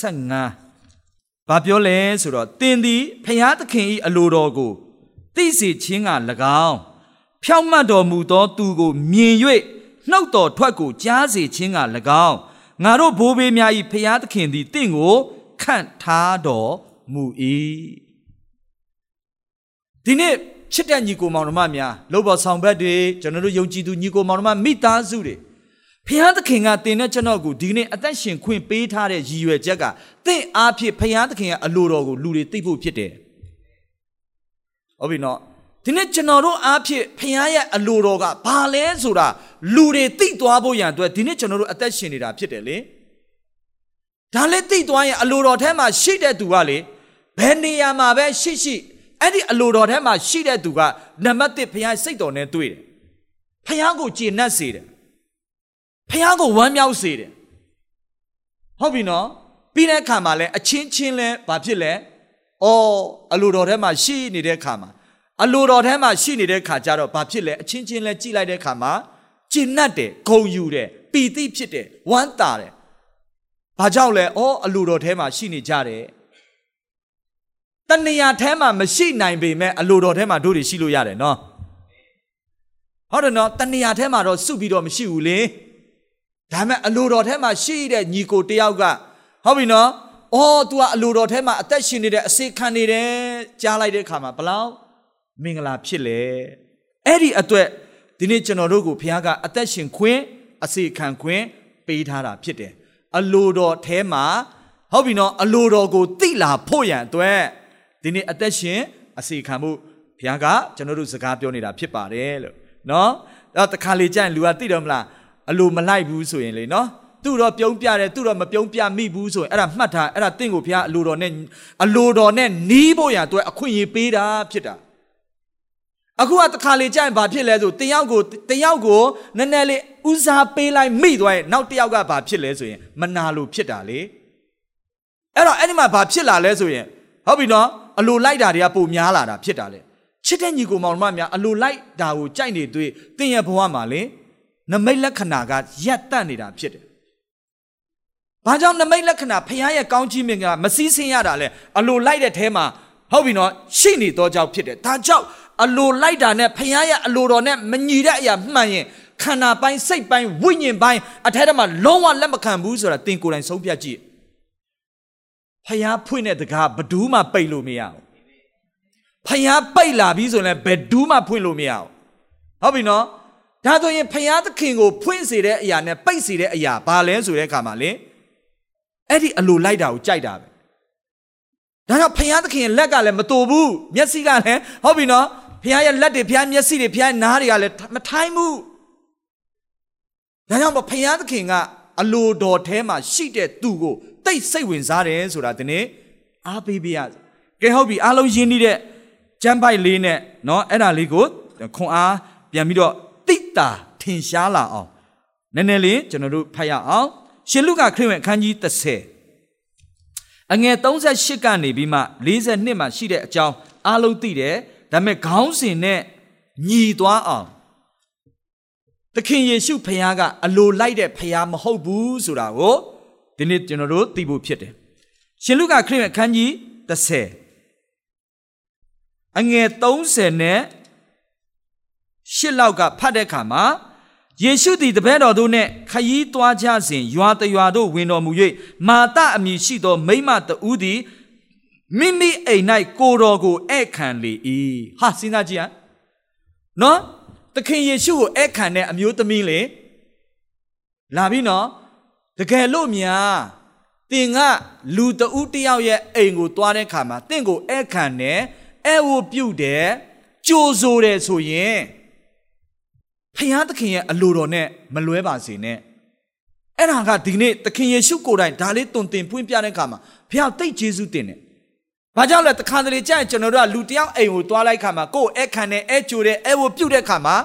15 ဘာပြောလဲဆိုတော့တင်းသည်ဖျားသခင်၏အလိုတော်ကိုသိစေခြင်းက၎င်းဖြောင့်မတ်တော်မူသောသူကိုမြင်၍နှုတ်တော်ထွက်ကိုကြားစေခြင်းက၎င်းငါတို့ဘိုးဘေးများ၏ဖျားသခင်သည်တင့်ကိုခန့်ထားတော်မူ၏ဒီနေ့ချစ်တဲ့ညီကိုမောင်နှမများလောဘော်ဆောင်ဘက်တွေကျွန်တော်တို့ယုံကြည်သူညီကိုမောင်နှမမိသားစုတွေ ဖျားသခင်ကတင်တဲ့ကျွန်တော်ကိုဒီနေ့အသက်ရှင်ခွင့်ပေးထားတဲ့ရည်ရွယ်ချက်ကတင့်အားဖြင့်ဖျားသခင်ရဲ့အလိုတော်ကိုလူတွေသိဖို့ဖြစ်တယ်ဟုတ်ပြီနော်ဒီနေ့ကျွန်တော်တို့အားဖြင့်ဖခင်ရဲ့အလိုတော်ကဘာလဲဆိုတာလူတွေသိသွားဖို့ရန်အတွက်ဒီနေ့ကျွန်တော်တို့အသက်ရှင်နေတာဖြစ်တယ်လေဒါလည်းသိသွားရင်အလိုတော်ထဲမှာရှိတဲ့သူကလေဘယ်နေရာမှာပဲရှိရှိအဲ့ဒီအလိုတော်ထဲမှာရှိတဲ့သူကနံပါတ်1ဖခင်စိတ်တော်နဲ့တွေ့တယ်ဖခင်ကိုကျေနပ်စေတယ် ဖခင်ကိုဝမ်းမြောက်စေတယ်ဟုတ်ပြီနော်ပြီးတဲ့အခါမှာလဲအချင်းချင်းလဲဘာဖြစ်လဲအော်အလိုတော်ထဲမှာရှိနေတဲ့အခါမှာအလိုတော်ထဲမှာရှိနေတဲ့ခါကျတော့ဘာဖြစ်လဲအချင်းချင်းလဲကြည်လိုက်တဲ့ခါမှာကျဉ်တ်တယ်ဂုံယူတယ်ပီတိဖြစ်တယ်ဝမ်းသာတယ်ဘာကြောင့်လဲအော်အလိုတော်ထဲမှာရှိနေကြတယ်တဏှာထဲမှာမရှိနိုင်ပေမဲ့အလိုတော်ထဲမှာတို့တွေရှိလို့ရတယ်နော်ဟုတ်တယ်နော်တဏှာထဲမှာတော့စုပြီးတော့မရှိဘူးလေ ဒါမဲ့အလိုတော်ထဲမှာရှိတဲ့ညီကိုတယောက်ကဟုတ်ပြီနော်အော် तू ကအလိုတော်ထဲမှာအသက်ရှင်နေတဲ့အစေခံနေတယ်ကြားလိုက်တဲ့အခါမှာဘလောက်မင်္ဂလာဖြစ်လေအဲ့ဒီအတွက်ဒီနေ့ကျွန်တော်တို့ကိုဘုရားကအသက်ရှင်ခွင့်အစေခံခွင့်ပေးထားတာဖြစ်တယ်အလိုတော်ထဲမှာဟုတ်ပြီနော်အလိုတော်ကိုသိလာဖို့ရန်အတွက်ဒီနေ့အသက်ရှင်အစီခံမှုဘုရားကကျွန်တော်တို့စကားပြောနေတာဖြစ်ပါတယ်လို့နော်အဲ့တခါလေကြာရင်လူကသိတယ်မလား အလိုမလိုက်ဘူးဆိုရင်လေနော်သူ့တော့ပြုံးပြတယ်သူ့တော့မပြုံးပြမိဘူးဆိုရင်အဲ့ဒါမှတ်ထားအဲ့ဒါတင့်ကိုဘုရားအလိုတော်နဲ့အလိုတော်နဲ့နီးဖို့ရအတွက်အခွင့်အရေးပေးတာဖြစ်တာအခုကတခါလေကြာရင်ဘာဖြစ်လဲဆိုတယောက်ကိုတယောက်ကိုနည်းနည်းလေးဦးစားပေးလိုက်မိသွားရင်နောက်တယောက်ကဘာဖြစ်လဲဆိုရင်မနာလို့ဖြစ်တာလေအဲ့တော့အဲ့ဒီမှာဘာဖြစ်လာလဲဆိုရင်ဟုတ်ပြီနော်အလိုလိုက်တာတွေကပိုများလာတာဖြစ်တာလေချစ်တဲ့ညီကိုမောင်မများအလိုလိုက်တာကိုကြိုက်နေတွေ့တင်းရဲ့ဘဝမှာလေ နမိတ်လက္ခဏာကရက်တန့်နေတာဖြစ်တယ်။ဘာကြောင့်နမိတ်လက္ခဏာဖခင်ရဲ့ကောင်းချီးမင်္ဂလာမစည်းစင်းရတာလဲအလိုလိုက်တဲ့ထဲမှာဟုတ်ပြီနော်ရှိနေတော့ကြောင့်ဖြစ်တယ်။ဒါကြောင့်အလိုလိုက်တာနဲ့ဖခင်ရဲ့အလိုတော်နဲ့မညီတဲ့အရာမှန်ရင်ခန္ဓာပိုင်းစိတ်ပိုင်းဝိညာဉ်ပိုင်းအထက်ထဲမှာလုံးဝလက်မခံဘူးဆိုတာသင်ကိုယ်တိုင်ဆုံးဖြတ်ကြည့်။ဖခင်ဖွင့်တဲ့တကားဘဒူးမှပိတ်လို့မရဘူးဖျားပိတ်လာပြီဆိုရင်ဘယ်ဒူးမှဖွင့်လို့မရအောင်ဟုတ်ပြီနော် ဒါဆိုရင်ဖျားသခင်ကိုဖွင့်စေတဲ့အရာနဲ့ပိတ်စေတဲ့အရာဘာလဲဆိုတဲ့အခါမှာလေအဲ့ဒီအလိုလိုက်တာကိုကြိုက်တာပဲဒါကြောင့်ဖျားသခင်ရဲ့လက်ကလည်းမတူဘူးမျက်စိကလည်းဟုတ်ပြီနော်ဖျားရဲ့လက်တွေဖျားမျက်စိတွေဖျားနားတွေကလည်းမထိုင်းဘူးဒါကြောင့်ဖျားသခင်ကအလိုတော်ထဲမှာရှိတဲ့သူကိုတိတ်စိတ်ဝင်စားတယ်ဆိုတာဒီနေ့အားပေးပြရကဲဟုတ်ပြီအားလုံးရင်းနှီးတဲ့ကျမ်းပိုက်လေးနဲ့เนาะအဲ့ဒါလေးကိုခွန်အားပြန်ပြီးတော့ တိတ်တာထင်ရှားလာအောင်နည်းနည်းလေးကျွန်တော်တို့ဖတ်ရအောင်ရှင်လုကာခရစ်ဝင်အခန်းကြီး30အငယ်38ကနေပြီးမှ42မှာရှိတဲ့အကြောင်းအားလုံးသိတယ်ဒါပေမဲ့ခေါင်းစဉ်နဲ့ညီသွားအောင်သခင်ယေရှုဖခင်ကအလိုလိုက်တဲ့ဖခင်မဟုတ်ဘူးဆိုတာကိုဒီနေ့ကျွန်တော်တို့သိဖို့ဖြစ်တယ်ရှင်လုကာခရစ်ဝင်အခန်းကြီး30အငယ်30နဲ့ ရှစ်လောက်ကဖတ်တဲ့အခါမှာယေရှုသည်တပည့်တော်တို့နှင့်ခရီးသွားကြစဉ်ရွာတရွာတို့ဝင်တော်မူ၍မာတအမည်ရှိသောမိမတဦးသည်မိမိအိမ်၌ကိုတော်ကိုဧည့်ခံလေ၏ဟာစဉ်းစားကြည့်ဟမ်နော်သခင်ယေရှုကိုဧည့်ခံတဲ့အမျိုးသမီးလေလာပြီနော်တကယ်လို့များတင်ကလူတဦးတယောက်ရဲ့အိမ်ကိုသွားတဲ့ခါမှာတင့်ကိုဧည့်ခံတယ်အဲဝပြုတ်တယ်ကြိုဆိုတယ်ဆိုရင် ဖခင်သခင်ရဲ့အလိုတော်နဲ့မလွဲပါစေနဲ့အဲ့ဒါကဒီနေ့သခင်ယေရှုကိုယ်တိုင်ဒါလေးတုံတင်ဖွင့်ပြတဲ့အခါမှာဖခင်တိတ်ကျေးဇူးတင်တယ်ဘာကြောင့်လဲတခါတလေကြာရင်ကျွန်တော်တို့ကလူတယောက်အိမ်ကိုသွားလိုက်ခါမှာကိုယ်အဲ့ခံနဲ့အဲ့ကြိုတဲ့အဲ့ဝပြုတ်တဲ့ခါမှာ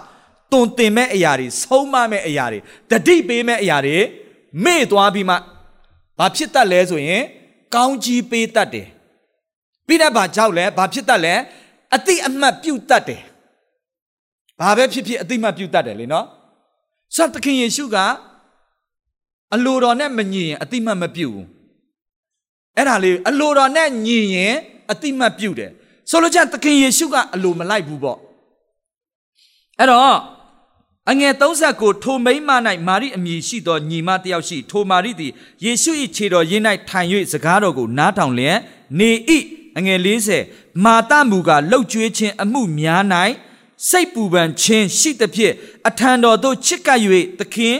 တုံတင်မဲ့အရာတွေဆုံးမမဲ့အရာတွေတတိပေးမဲ့အရာတွေမေ့သွားပြီးမှဘာဖြစ်တတ်လဲဆိုရင် ကောင်းကြီးပေးတတ်တယ်ပြီးတော့ဘာကြောက်လဲဘာဖြစ်တတ်လဲအတိအမှတ်ပြုတ်တတ်တယ် ဘာပဲဖြစ်ဖြစ်အတိအမှတ်ပြုတ်တတ်တယ်လေနော်ဆိုတော့သခင်ယေရှုကအလိုတော်နဲ့မညီရင်အတိအမှတ်မပြုတ်ဘူးအဲ့ဒါလေးအလိုတော်နဲ့ညီရင်အတိအမှတ်ပြုတ်တယ်ဆိုလိုချင်သခင်ယေရှုကအလိုမလိုက်ဘူးပေါ့အဲ့တော့အငယ်30ကိုထိုမိမ့်မ၌မာရိအမည်ရှိသောညီမတယောက်ရှိထိုမာရိသည်ယေရှု၏ခြေတော်ရင်း၌ထိုင်၍စကားတော်ကိုနားထောင်လျက်နေ၏အငယ်40မာတမူကလှုပ်ကြွေးခြင်းအမှုများ၌ စိတ်ပူပန်ခြင်းရှိသဖြင့်အထံတော်သို့ချစ်ကပ်၍သခင်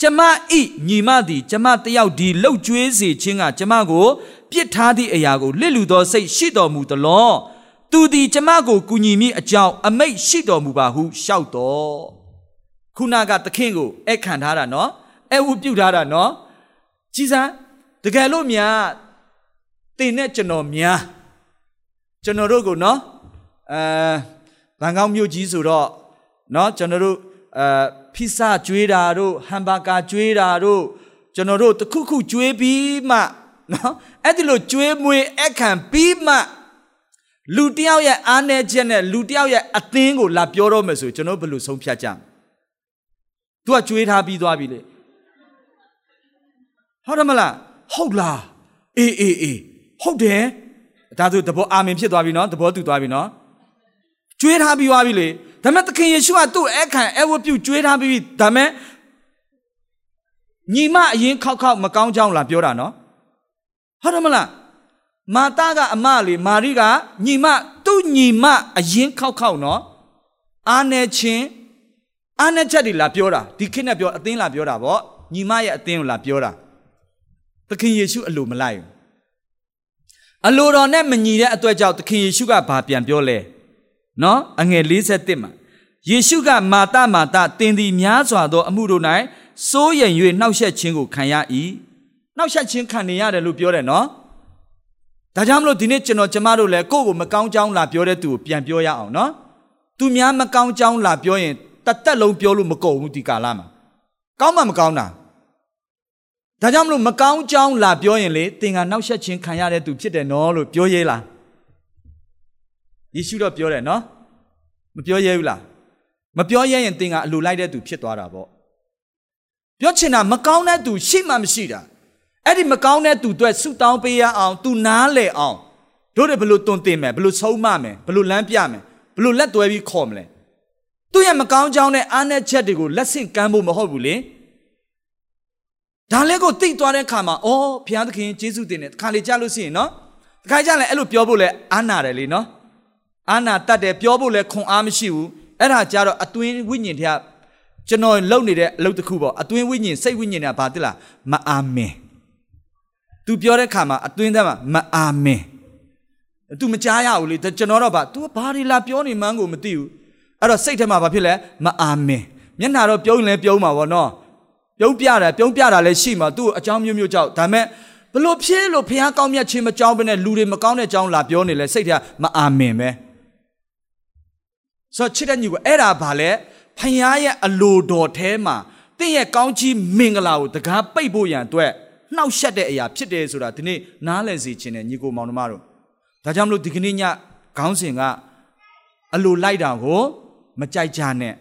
ကျမဤညီမသည်ကျမတယောက်ဒီလှုပ်ကြွေးစေခြင်းကကျမကိုပြစ်ထားသည့်အရာကိုလစ်လူသောစိတ်ရှိတော်မူသလောသူသည်ကျမကိုကူညီမိအကြောင်းအမိတ်ရှိတော်မူပါဟုလျှောက်တော်ခုနကသခင်ကိုအဲ့ခံထားတာနော်အဲ့ဝပြုတ်ထားတာနော်ကြည်စမ်းတကယ်လို့များတင်နဲ့ကျွန်တော်များကျွန်တော်တို့ကိုနော်အဲ ဘန်ကောက်မြို့ကြီးဆိုတော့နော်ကျွန်တော်တို့အဲဖိဆာကျွေးတာတို့ဟမ်ဘာကာကျွေးတာတို့ကျွန်တော်တို့တခုခုကျွေးပြီးမှနော်အဲ့ဒီလိုကျွေးမွေးအခန့်ပြီးမှလူတယောက်ရဲ့အားနည်းချက်နဲ့လူတယောက်ရဲ့အသင်းကိုလာပြောတော့မယ်ဆိုကျွန်တော်ဘယ်လိုဆုံးဖြတ်ကြမလဲ။ तू ကကျွေးထားပြီးသွားပြီလေ။ဟုတ်တယ်မလား။ဟုတ်လား။အေးအေးအေးဟုတ်တယ်ဒါဆိုသဘောအာမင်ဖြစ်သွားပြီနော်သဘောတူသွားပြီနော် ကျွေးထားပြီးသွားပြီလေဒါမဲ့သခင်ယေရှုကသူ့အခန့်အဝတ်ပြုကျွေးထားပြီးဒါမဲ့ညီမအရင်ခောက်ခောက်မကောင်းကြောင်းလာပြောတာနော်ဟုတ်တယ်မလားမာတာကအမလေမာရိကညီမသူ့ညီမအရင်ခောက်ခောက်နော်အာနေချင်းအာနေချက်တွေလာပြောတာဒီခေတ်နဲ့ပြောအသင်းလာပြောတာဗောညီမရဲ့အသင်းကိုလာပြောတာသခင်ယေရှုအလိုမလိုက်ဘူးအလိုတော်နဲ့မညီတဲ့အတွက်ကြောင့်သခင်ယေရှုကဘာပြန်ပြောလဲ နော်အငယ်51မှာယေရှုကမာတမာတတင်သည်များစွာသော အမှုတို့၌စိုးရိမ်၍နှောက်ယှက်ခြင်းကိုခံရ၏နှောက်ယှက်ခြင်းခံနေရတယ်လို့ပြောတယ်နော်ဒါကြောင့်မလို့ဒီနေ့ကျွန်တော်ကျမတို့လည်းကိုယ့်ကိုမကောင်းကြောင်းလာပြောတဲ့သူကိုပြန်ပြောရအောင်နော်သူများမကောင်းကြောင်းလာပြောရင်တသက်လုံးပြောလို့မကုန်ဘူးဒီကာလမှာကောင်းမှမကောင်းတာဒါကြောင့်မလို့မကောင်းကြောင်းလာပြောရင်လေသင်ကနောက်ဆက်ခြင်းခံရတဲ့သူဖြစ်တယ်နော်လို့ပြောရဲလား ယေရှုတော့ပြောတယ်နော်မပြောရဲဘူးလားမပြောရဲရင်သင်ကအလိုလိုက်တဲ့သူဖြစ်သွားတာပေါ့ပြောချင်တာမကောင်းတဲ့သူရှိမှမရှိတာအဲ့ဒီမကောင်းတဲ့သူအတွက်ဆုတောင်းပေးရအောင်သူနားလေအောင်တို့တွေဘလို့တွန်တင်မယ်ဘလို့ဆုံးမမယ်ဘလို့လမ်းပြမယ်ဘလို့လက်တွဲပြီးခေါ်မလဲသူရဲ့မကောင်းကြောင်းနဲ့အားနည်းချက်တွေကိုလက်ဆင့်ကမ်းဖို့မဟုတ်ဘူးလေဒါလည်းကိုသိသွားတဲ့ခါမှာအော်ဘုရားသခင်ယေရှုတင်တယ်ခါလေကြားလို့ရှိရင်နော်တခါကြလည်းအဲ့လိုပြောဖို့လဲအာနာတယ်လေနော် အာနာတတ်တယ်ပြောဖို့လဲခွန်အားမရှိဘူးအဲ့ဒါကြတော့အတွင်းဝိညာဉ်တရားကျွန်တော်လုံနေတဲ့အလုပ်တစ်ခုပေါ့အတွင်းဝိညာဉ်စိတ်ဝိညာဉ်ကဘာတိလားမအာမင် तू ပြောတဲ့ခါမှာအတွင်းထဲမှာမအာမင် तू မကြားရဘူးလေကျွန်တော်တော့ဗာ तू ဘာတွေလာပြောနေမှန်းကိုမသိဘူးအဲ့တော့စိတ်ထဲမှာဘာဖြစ်လဲမအာမင်မျက်နှာတော့ပြုံးရင်လည်းပြုံးမှာပေါ့နော်ပြုံးပြတာပြုံးပြတာလည်းရှိမှာသူ့အကြောင်းမျိုးမျိုးကြောက်ဒါမဲ့ဘလို့ဖြစ်လို့ဖះကောင်းမြတ်ခြင်းမကြောင်းဘဲနဲ့လူတွေမကောင်းတဲ့အကြောင်းလာပြောနေလဲစိတ်ထဲမအာမင်ပဲ ဆိုချစ်တဲ့ညီကအဲ့ဒါဘာလဲဖះရဲ့အလိုတော်ထဲမှာတင့်ရဲ့ကောင်းကြီးမင်္ဂလာကိုတကားပိတ်ဖို့ရန်အတွက်နှောက်ယှက်တဲ့အရာဖြစ်တယ်ဆိုတာဒီနေ့နားလည်စေခြင်းနဲ့ညီကိုမောင်နှမတို့ဒါကြောင့်မလို့ဒီကနေ့ညခေါင်းစဉ်ကအလိုလိုက်တာကိုမကြိုက်ကြနဲ့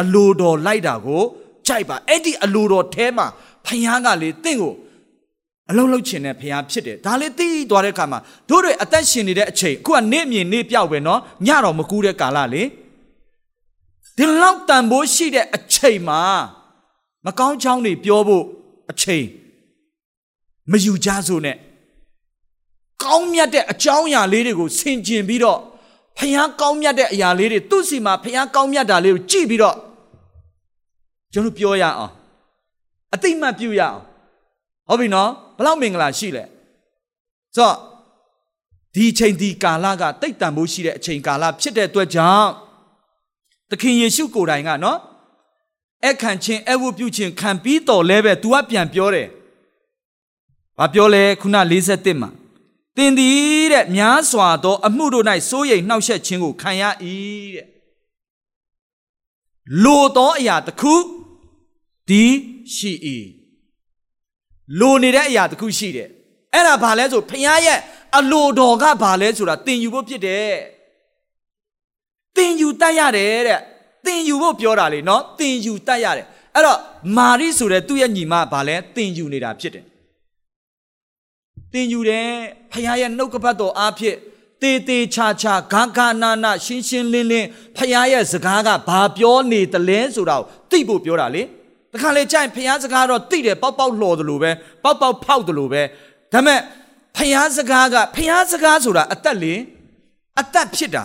အလိုတော်လိုက်တာကိုကြိုက်ပါအဲ့ဒီအလိုတော်ထဲမှာဖခင်ကလေတင့်ကိုအလုံးလုံးချင်တဲ့ဖခင်ဖြစ်တယ်ဒါလေးသိသွားတဲ့အခါမှာတို့တွေအသက်ရှင်နေတဲ့အချိန်အခုကနေမြင်နေပြောက်ပဲနော်ညတော့မကူးတဲ့ကာလလေ ဒီလောက်တန်ဖိုးရှိတဲ့အချိန်မှာမကောင်းချောင်းတွေပြောဖို့အချိန်မယူကြစို့နဲ့ကောင်းမြတ်တဲ့အကြောင်းအရာလေးတွေကိုဆင်ခြင်ပြီးတော့ဖခင်ကောင်းမြတ်တဲ့အရာလေးတွေသူ့စီမှာဖခင်ကောင်းမြတ်တာလေးကိုကြည့်ပြီးတော့ကျွန်တော်ပြောရအောင်အတိတ်မှပြုရအောင်ဟုတ်ပြီနော်ဘလောက်မင်္ဂလာရှိလဲဆိုတော့ဒီအချိန်ဒီကာလကတိတ်တန်ဖို့ရှိတဲ့အချိန်ကာလဖြစ်တဲ့အတွက်ကြောင့် သခင်ယေရှုကိုယ်တိုင်ကနော်အခန့်ချင်းအဝတ်ပြုခြင်းခံပြီးတော်လဲပဲ तू ကပြန်ပြောတယ်။ဘာပြောလဲခုန41မှာသင်သည်တဲ့များစွာသော အမှုတို့၌စိုးရိမ်နှောက်ယှက်ခြင်းကိုခံရ၏တဲ့လိုသောအရာတစ်ခုဒီရှိ၏လိုနေတဲ့အရာတစ်ခုရှိတယ်အဲ့ဒါဘာလဲဆိုဖခင်ရဲ့အလိုတော်ကဘာလဲဆိုတာသင်ယူဖို့ဖြစ်တယ် သင်ယူတတ်ရတယ်တဲ့သင်ယူဖို့ပြောတာလေနော်သင်ယူတတ်ရတယ်အဲ့တော့မာရိဆိုတဲ့သူ့ရဲ့ညီမဘာလဲသင်ယူနေတာဖြစ်တယ်သင်ယူတယ်ဖခင်ရဲ့နှုတ်ကပတ်တော်အားဖြင့်တေတေချာချာဂါဂါနာနာရှင်းရှင်းလင်းလင်းဖခင်ရဲ့စကားကဘာပြောနေတလဲဆိုတာကိုသိဖို့ပြောတာလေတခါလေကြိုင်ဖះစကားတော့တိတယ်ပေါက်ပေါက်လှော်တယ်လို့ပဲပေါက်ပေါက်ဖောက်တယ်လို့ပဲဒါမဲ့ဖះစကားကဖះစကားဆိုတာအသက်လေအသက်ဖြစ်တာ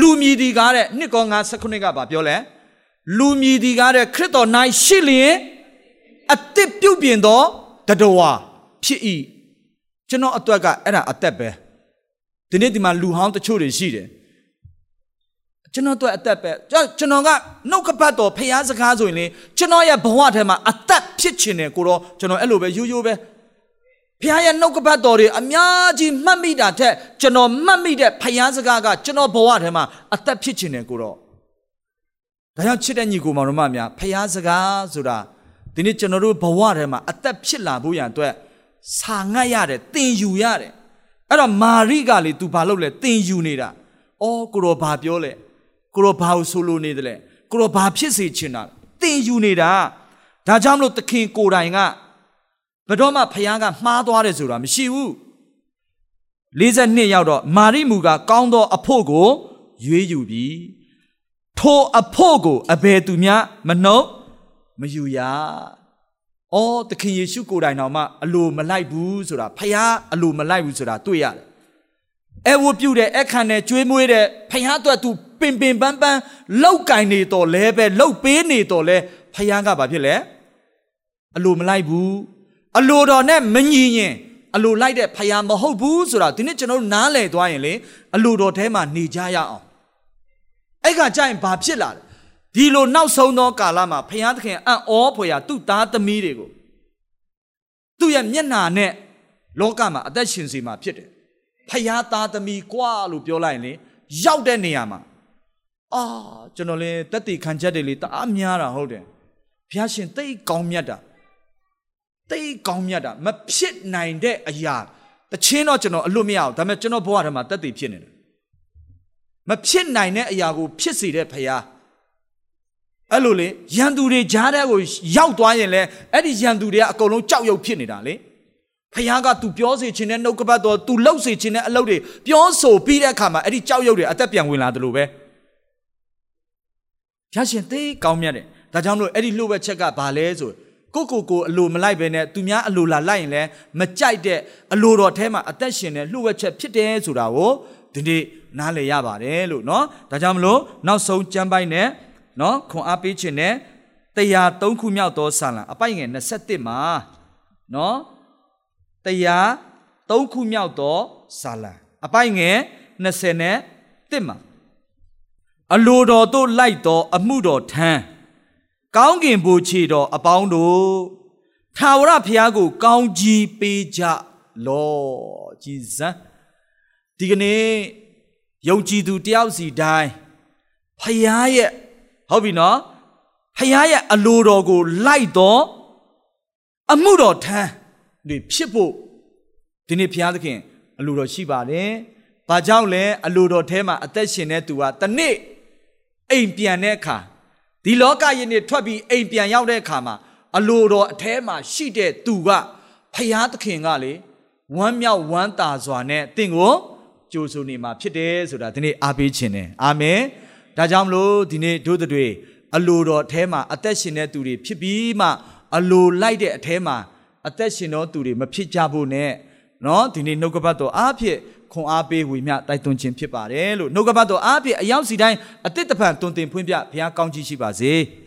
လူမြည်ဒီကားတဲ့နှစ်ကော59ကဘာပြောလဲလူမြည်ဒီကားတဲ့ခရစ်တော်၌ရှိလျင်အသက်ပြုတ်ပြင်သောတတော်ဝါဖြစ်၏ကျွန်တော်အတွက်ကအဲ့ဒါအသက်ပဲဒီနေ့ဒီမှာလူဟောင်းတချို့တွေရှိတယ်ကျွန်တော်တို့အသက်ပဲကျွန်တော်ကနှုတ်ကပတ်တော်ဖျားစကားဆိုရင်လေကျွန်တော်ရဲ့ဘဝထဲမှာအသက်ဖြစ်ခြင်းတယ်ကိုတော့ကျွန်တော်အဲ့လိုပဲရိုးရိုးပဲ ဖျားရဲ့နှုတ်ကပတ်တော်တွေအများကြီးမှတ်မိတာထက်ကျွန်တော်မှတ်မိတဲ့ဖျားစကားကကျွန်တော်ဘဝထဲမှာအသက်ဖြစ်ခြင်းတယ်ကိုတော့ဒါကြောင့်ချစ်တဲ့ညီကိုမောင်တို့မများဖျားစကားဆိုတာဒီနေ့ကျွန်တော်တို့ဘဝထဲမှာအသက်ဖြစ်လာဖို့ရန်အတွက်စာငတ်ရတယ်သင်ယူရတယ်အဲ့တော့မာရိကလေ तू ဘာလုပ်လဲသင်ယူနေတာအော်ကိုတော့ဘာပြောလဲကိုရောဘာလို့ဆိုလိုနေတယ်လဲကိုရောဘာဖြစ်စေချင်တာတင်ယူနေတာဒါကြောင့်မလို့သခင်ကိုယ်တိုင်က ဘယ်တော့မှဖခင်ကမှားသွားတယ်ဆိုတာမရှိဘူး42ရောက်တော့မာရိမူကကောင်းသောအဖို့ကိုရွေးယူပြီးထိုအဖို့ကိုအဘယ်သူများမနှုတ်မယူရ။အော်သခင်ယေရှုကိုယ်တိုင်တော်မှအလိုမလိုက်ဘူးဆိုတာဖခင်အလိုမလိုက်ဘူးဆိုတာတွေ့ရတယ်။အဲဝပြုတဲ့အခန့်နဲ့ကျွေးမွေးတဲ့ဖခင်အတွက်သူပင်ပင်ပန်းပန်းလောက်ကင်နေတော်လဲပဲလောက်ပေးနေတော်လဲဖယားကဘာဖြစ်လဲအလိုမလိုက်ဘူး အလိုတော်နဲ့မညီရင်အလိုလိုက်တဲ့ဖယားမဟုတ်ဘူးဆိုတာဒီနေ့ကျွန်တော်တို့နားလည်သွားရင်လေအလိုတော်ထဲမှာနေကြရအောင်အဲ့ကကြရင်ဘာဖြစ်လာလဲဒီလိုနောက်ဆုံးသောကာလမှာဖယားသခင်အံ့ဩဖွယ်ရာသူ့သားသမီးတွေကိုသူ့ရဲ့မျက်နာနဲ့လောကမှာအသက်ရှင်စီမှာဖြစ်တယ်ဖယားသားသမီးကွာလို့ပြောလိုက်ရင်လေရောက်တဲ့နေရာမှာအာကျွန်တော်လည်းတက်တီခံချက်တွေလေတအားများတာဟုတ်တယ်ဘုရားရှင်သိကောင်းမြတ်တာ သိကောင်းမြတ်တာမဖြစ်နိုင်တဲ့အရာတချင်းတော့ကျွန်တော်အလွတ်မရအောင်ဒါပေမဲ့ကျွန်တော်ဘဝထဲမှာတက်တီဖြစ်နေတယ်မဖြစ်နိုင်တဲ့အရာကိုဖြစ်စေတဲ့ဖယားအဲ့လိုလေရန်သူတွေကြားတဲ့ကိုရောက်သွားရင်လေအဲ့ဒီရန်သူတွေကအကုန်လုံးကြောက်ရွံ့ဖြစ်နေတာလေဖခင်က तू ပြောစေခြင်းနဲ့နှုတ်ကပတ်တော် तू လှုပ်စေခြင်းနဲ့အလုပ်တွေပြောဆိုပြီးတဲ့အခါမှာအဲ့ဒီကြောက်ရွံ့တွေအသက်ပြန်ဝင်လာတယ်လို့ပဲဖျားရှင်သိကောင်းမြတ်တယ်ဒါကြောင့်မလို့အဲ့ဒီလှုပ်ဝက်ချက်ကဘာလဲဆို ကိုကိုကိုအလိုမလိုက်ပဲနဲ့သူများအလိုလာလိုက်ရင်လည်းမကြိုက်တဲ့အလိုတော်ထဲမှာအသက်ရှင်တဲ့လှုပ်ဝက်ချက်ဖြစ်တယ်ဆိုတာကိုဒီနေ့နားလည်ရပါတယ်လို့เนาะဒါကြောင့်မလို့နောက်ဆုံးကျမ်းပိုက်နဲ့เนาะခွန်အားပေးခြင်းနဲ့တရား၃ခုမြောက်သောဆာလံအပိုက်ငယ်27မှာเนาะတရား၃ခုမြောက်သောဇာလံအပိုက်ငယ်20နဲ့1မှာအလိုတော်တို့လိုက်သောအမှုတော်ထမ်း ကောင်းကင်ဘိုးချေတော်အပေါင်းတို့ထာဝရဘုရားကို ကောင်းကြီးပေးကြလောကြည်စံဒီကနေ့ယုံကြည်သူတယောက်စီတိုင်းဖခင်ရဲ့ဟုတ်ပြီနော်ဖခင်ရဲ့အလိုတော်ကိုလိုက်တော့အမှုတော်ထမ်းတွေဖြစ်ဖို့ဒီနေ့ဘုရားသခင် အလိုတော်ရှိပါတယ်။ဘာကြောင့်လဲအလိုတော်ထဲမှာအသက်ရှင်တဲ့သူကတနေ့အိမ်ပြန်တဲ့အခါ ဒီလောကရဲ့နေထွက်ပြီးအိမ်ပြန်ရောက်တဲ့အခါမှာအလိုတော်အထဲမှာရှိတဲ့သူကဘုရားသခင်ကလေဝမ်းမြောက်ဝမ်းသာစွာနဲ့တင့်ကိုကြိုးဆိုနေမှာဖြစ်တယ်ဆိုတာဒီနေ့အားပေးခြင်းတယ်အာမင်ဒါကြောင့်မလို့ဒီနေ့တို့တွေအလိုတော်အထဲမှာအသက်ရှင်တဲ့သူတွေဖြစ်ပြီးမှအလိုလိုက်တဲ့အထဲမှာအသက်ရှင်သောသူတွေမဖြစ်ကြဖို့နဲ့နော်ဒီနေ့နှုတ်ကပတ်တော်အားဖြင့် ခွန်အားပေးဝေမျှတိုက်တွန်းခြင်းဖြစ်ပါတယ်လို့နှုတ်ကပတ်တော်အားဖြင့်အယောက်စီတိုင်းအသစ်တပံတွင်တင်ဖွင့်ပြဘုရားကောင်းကြီးရှိပါစေ။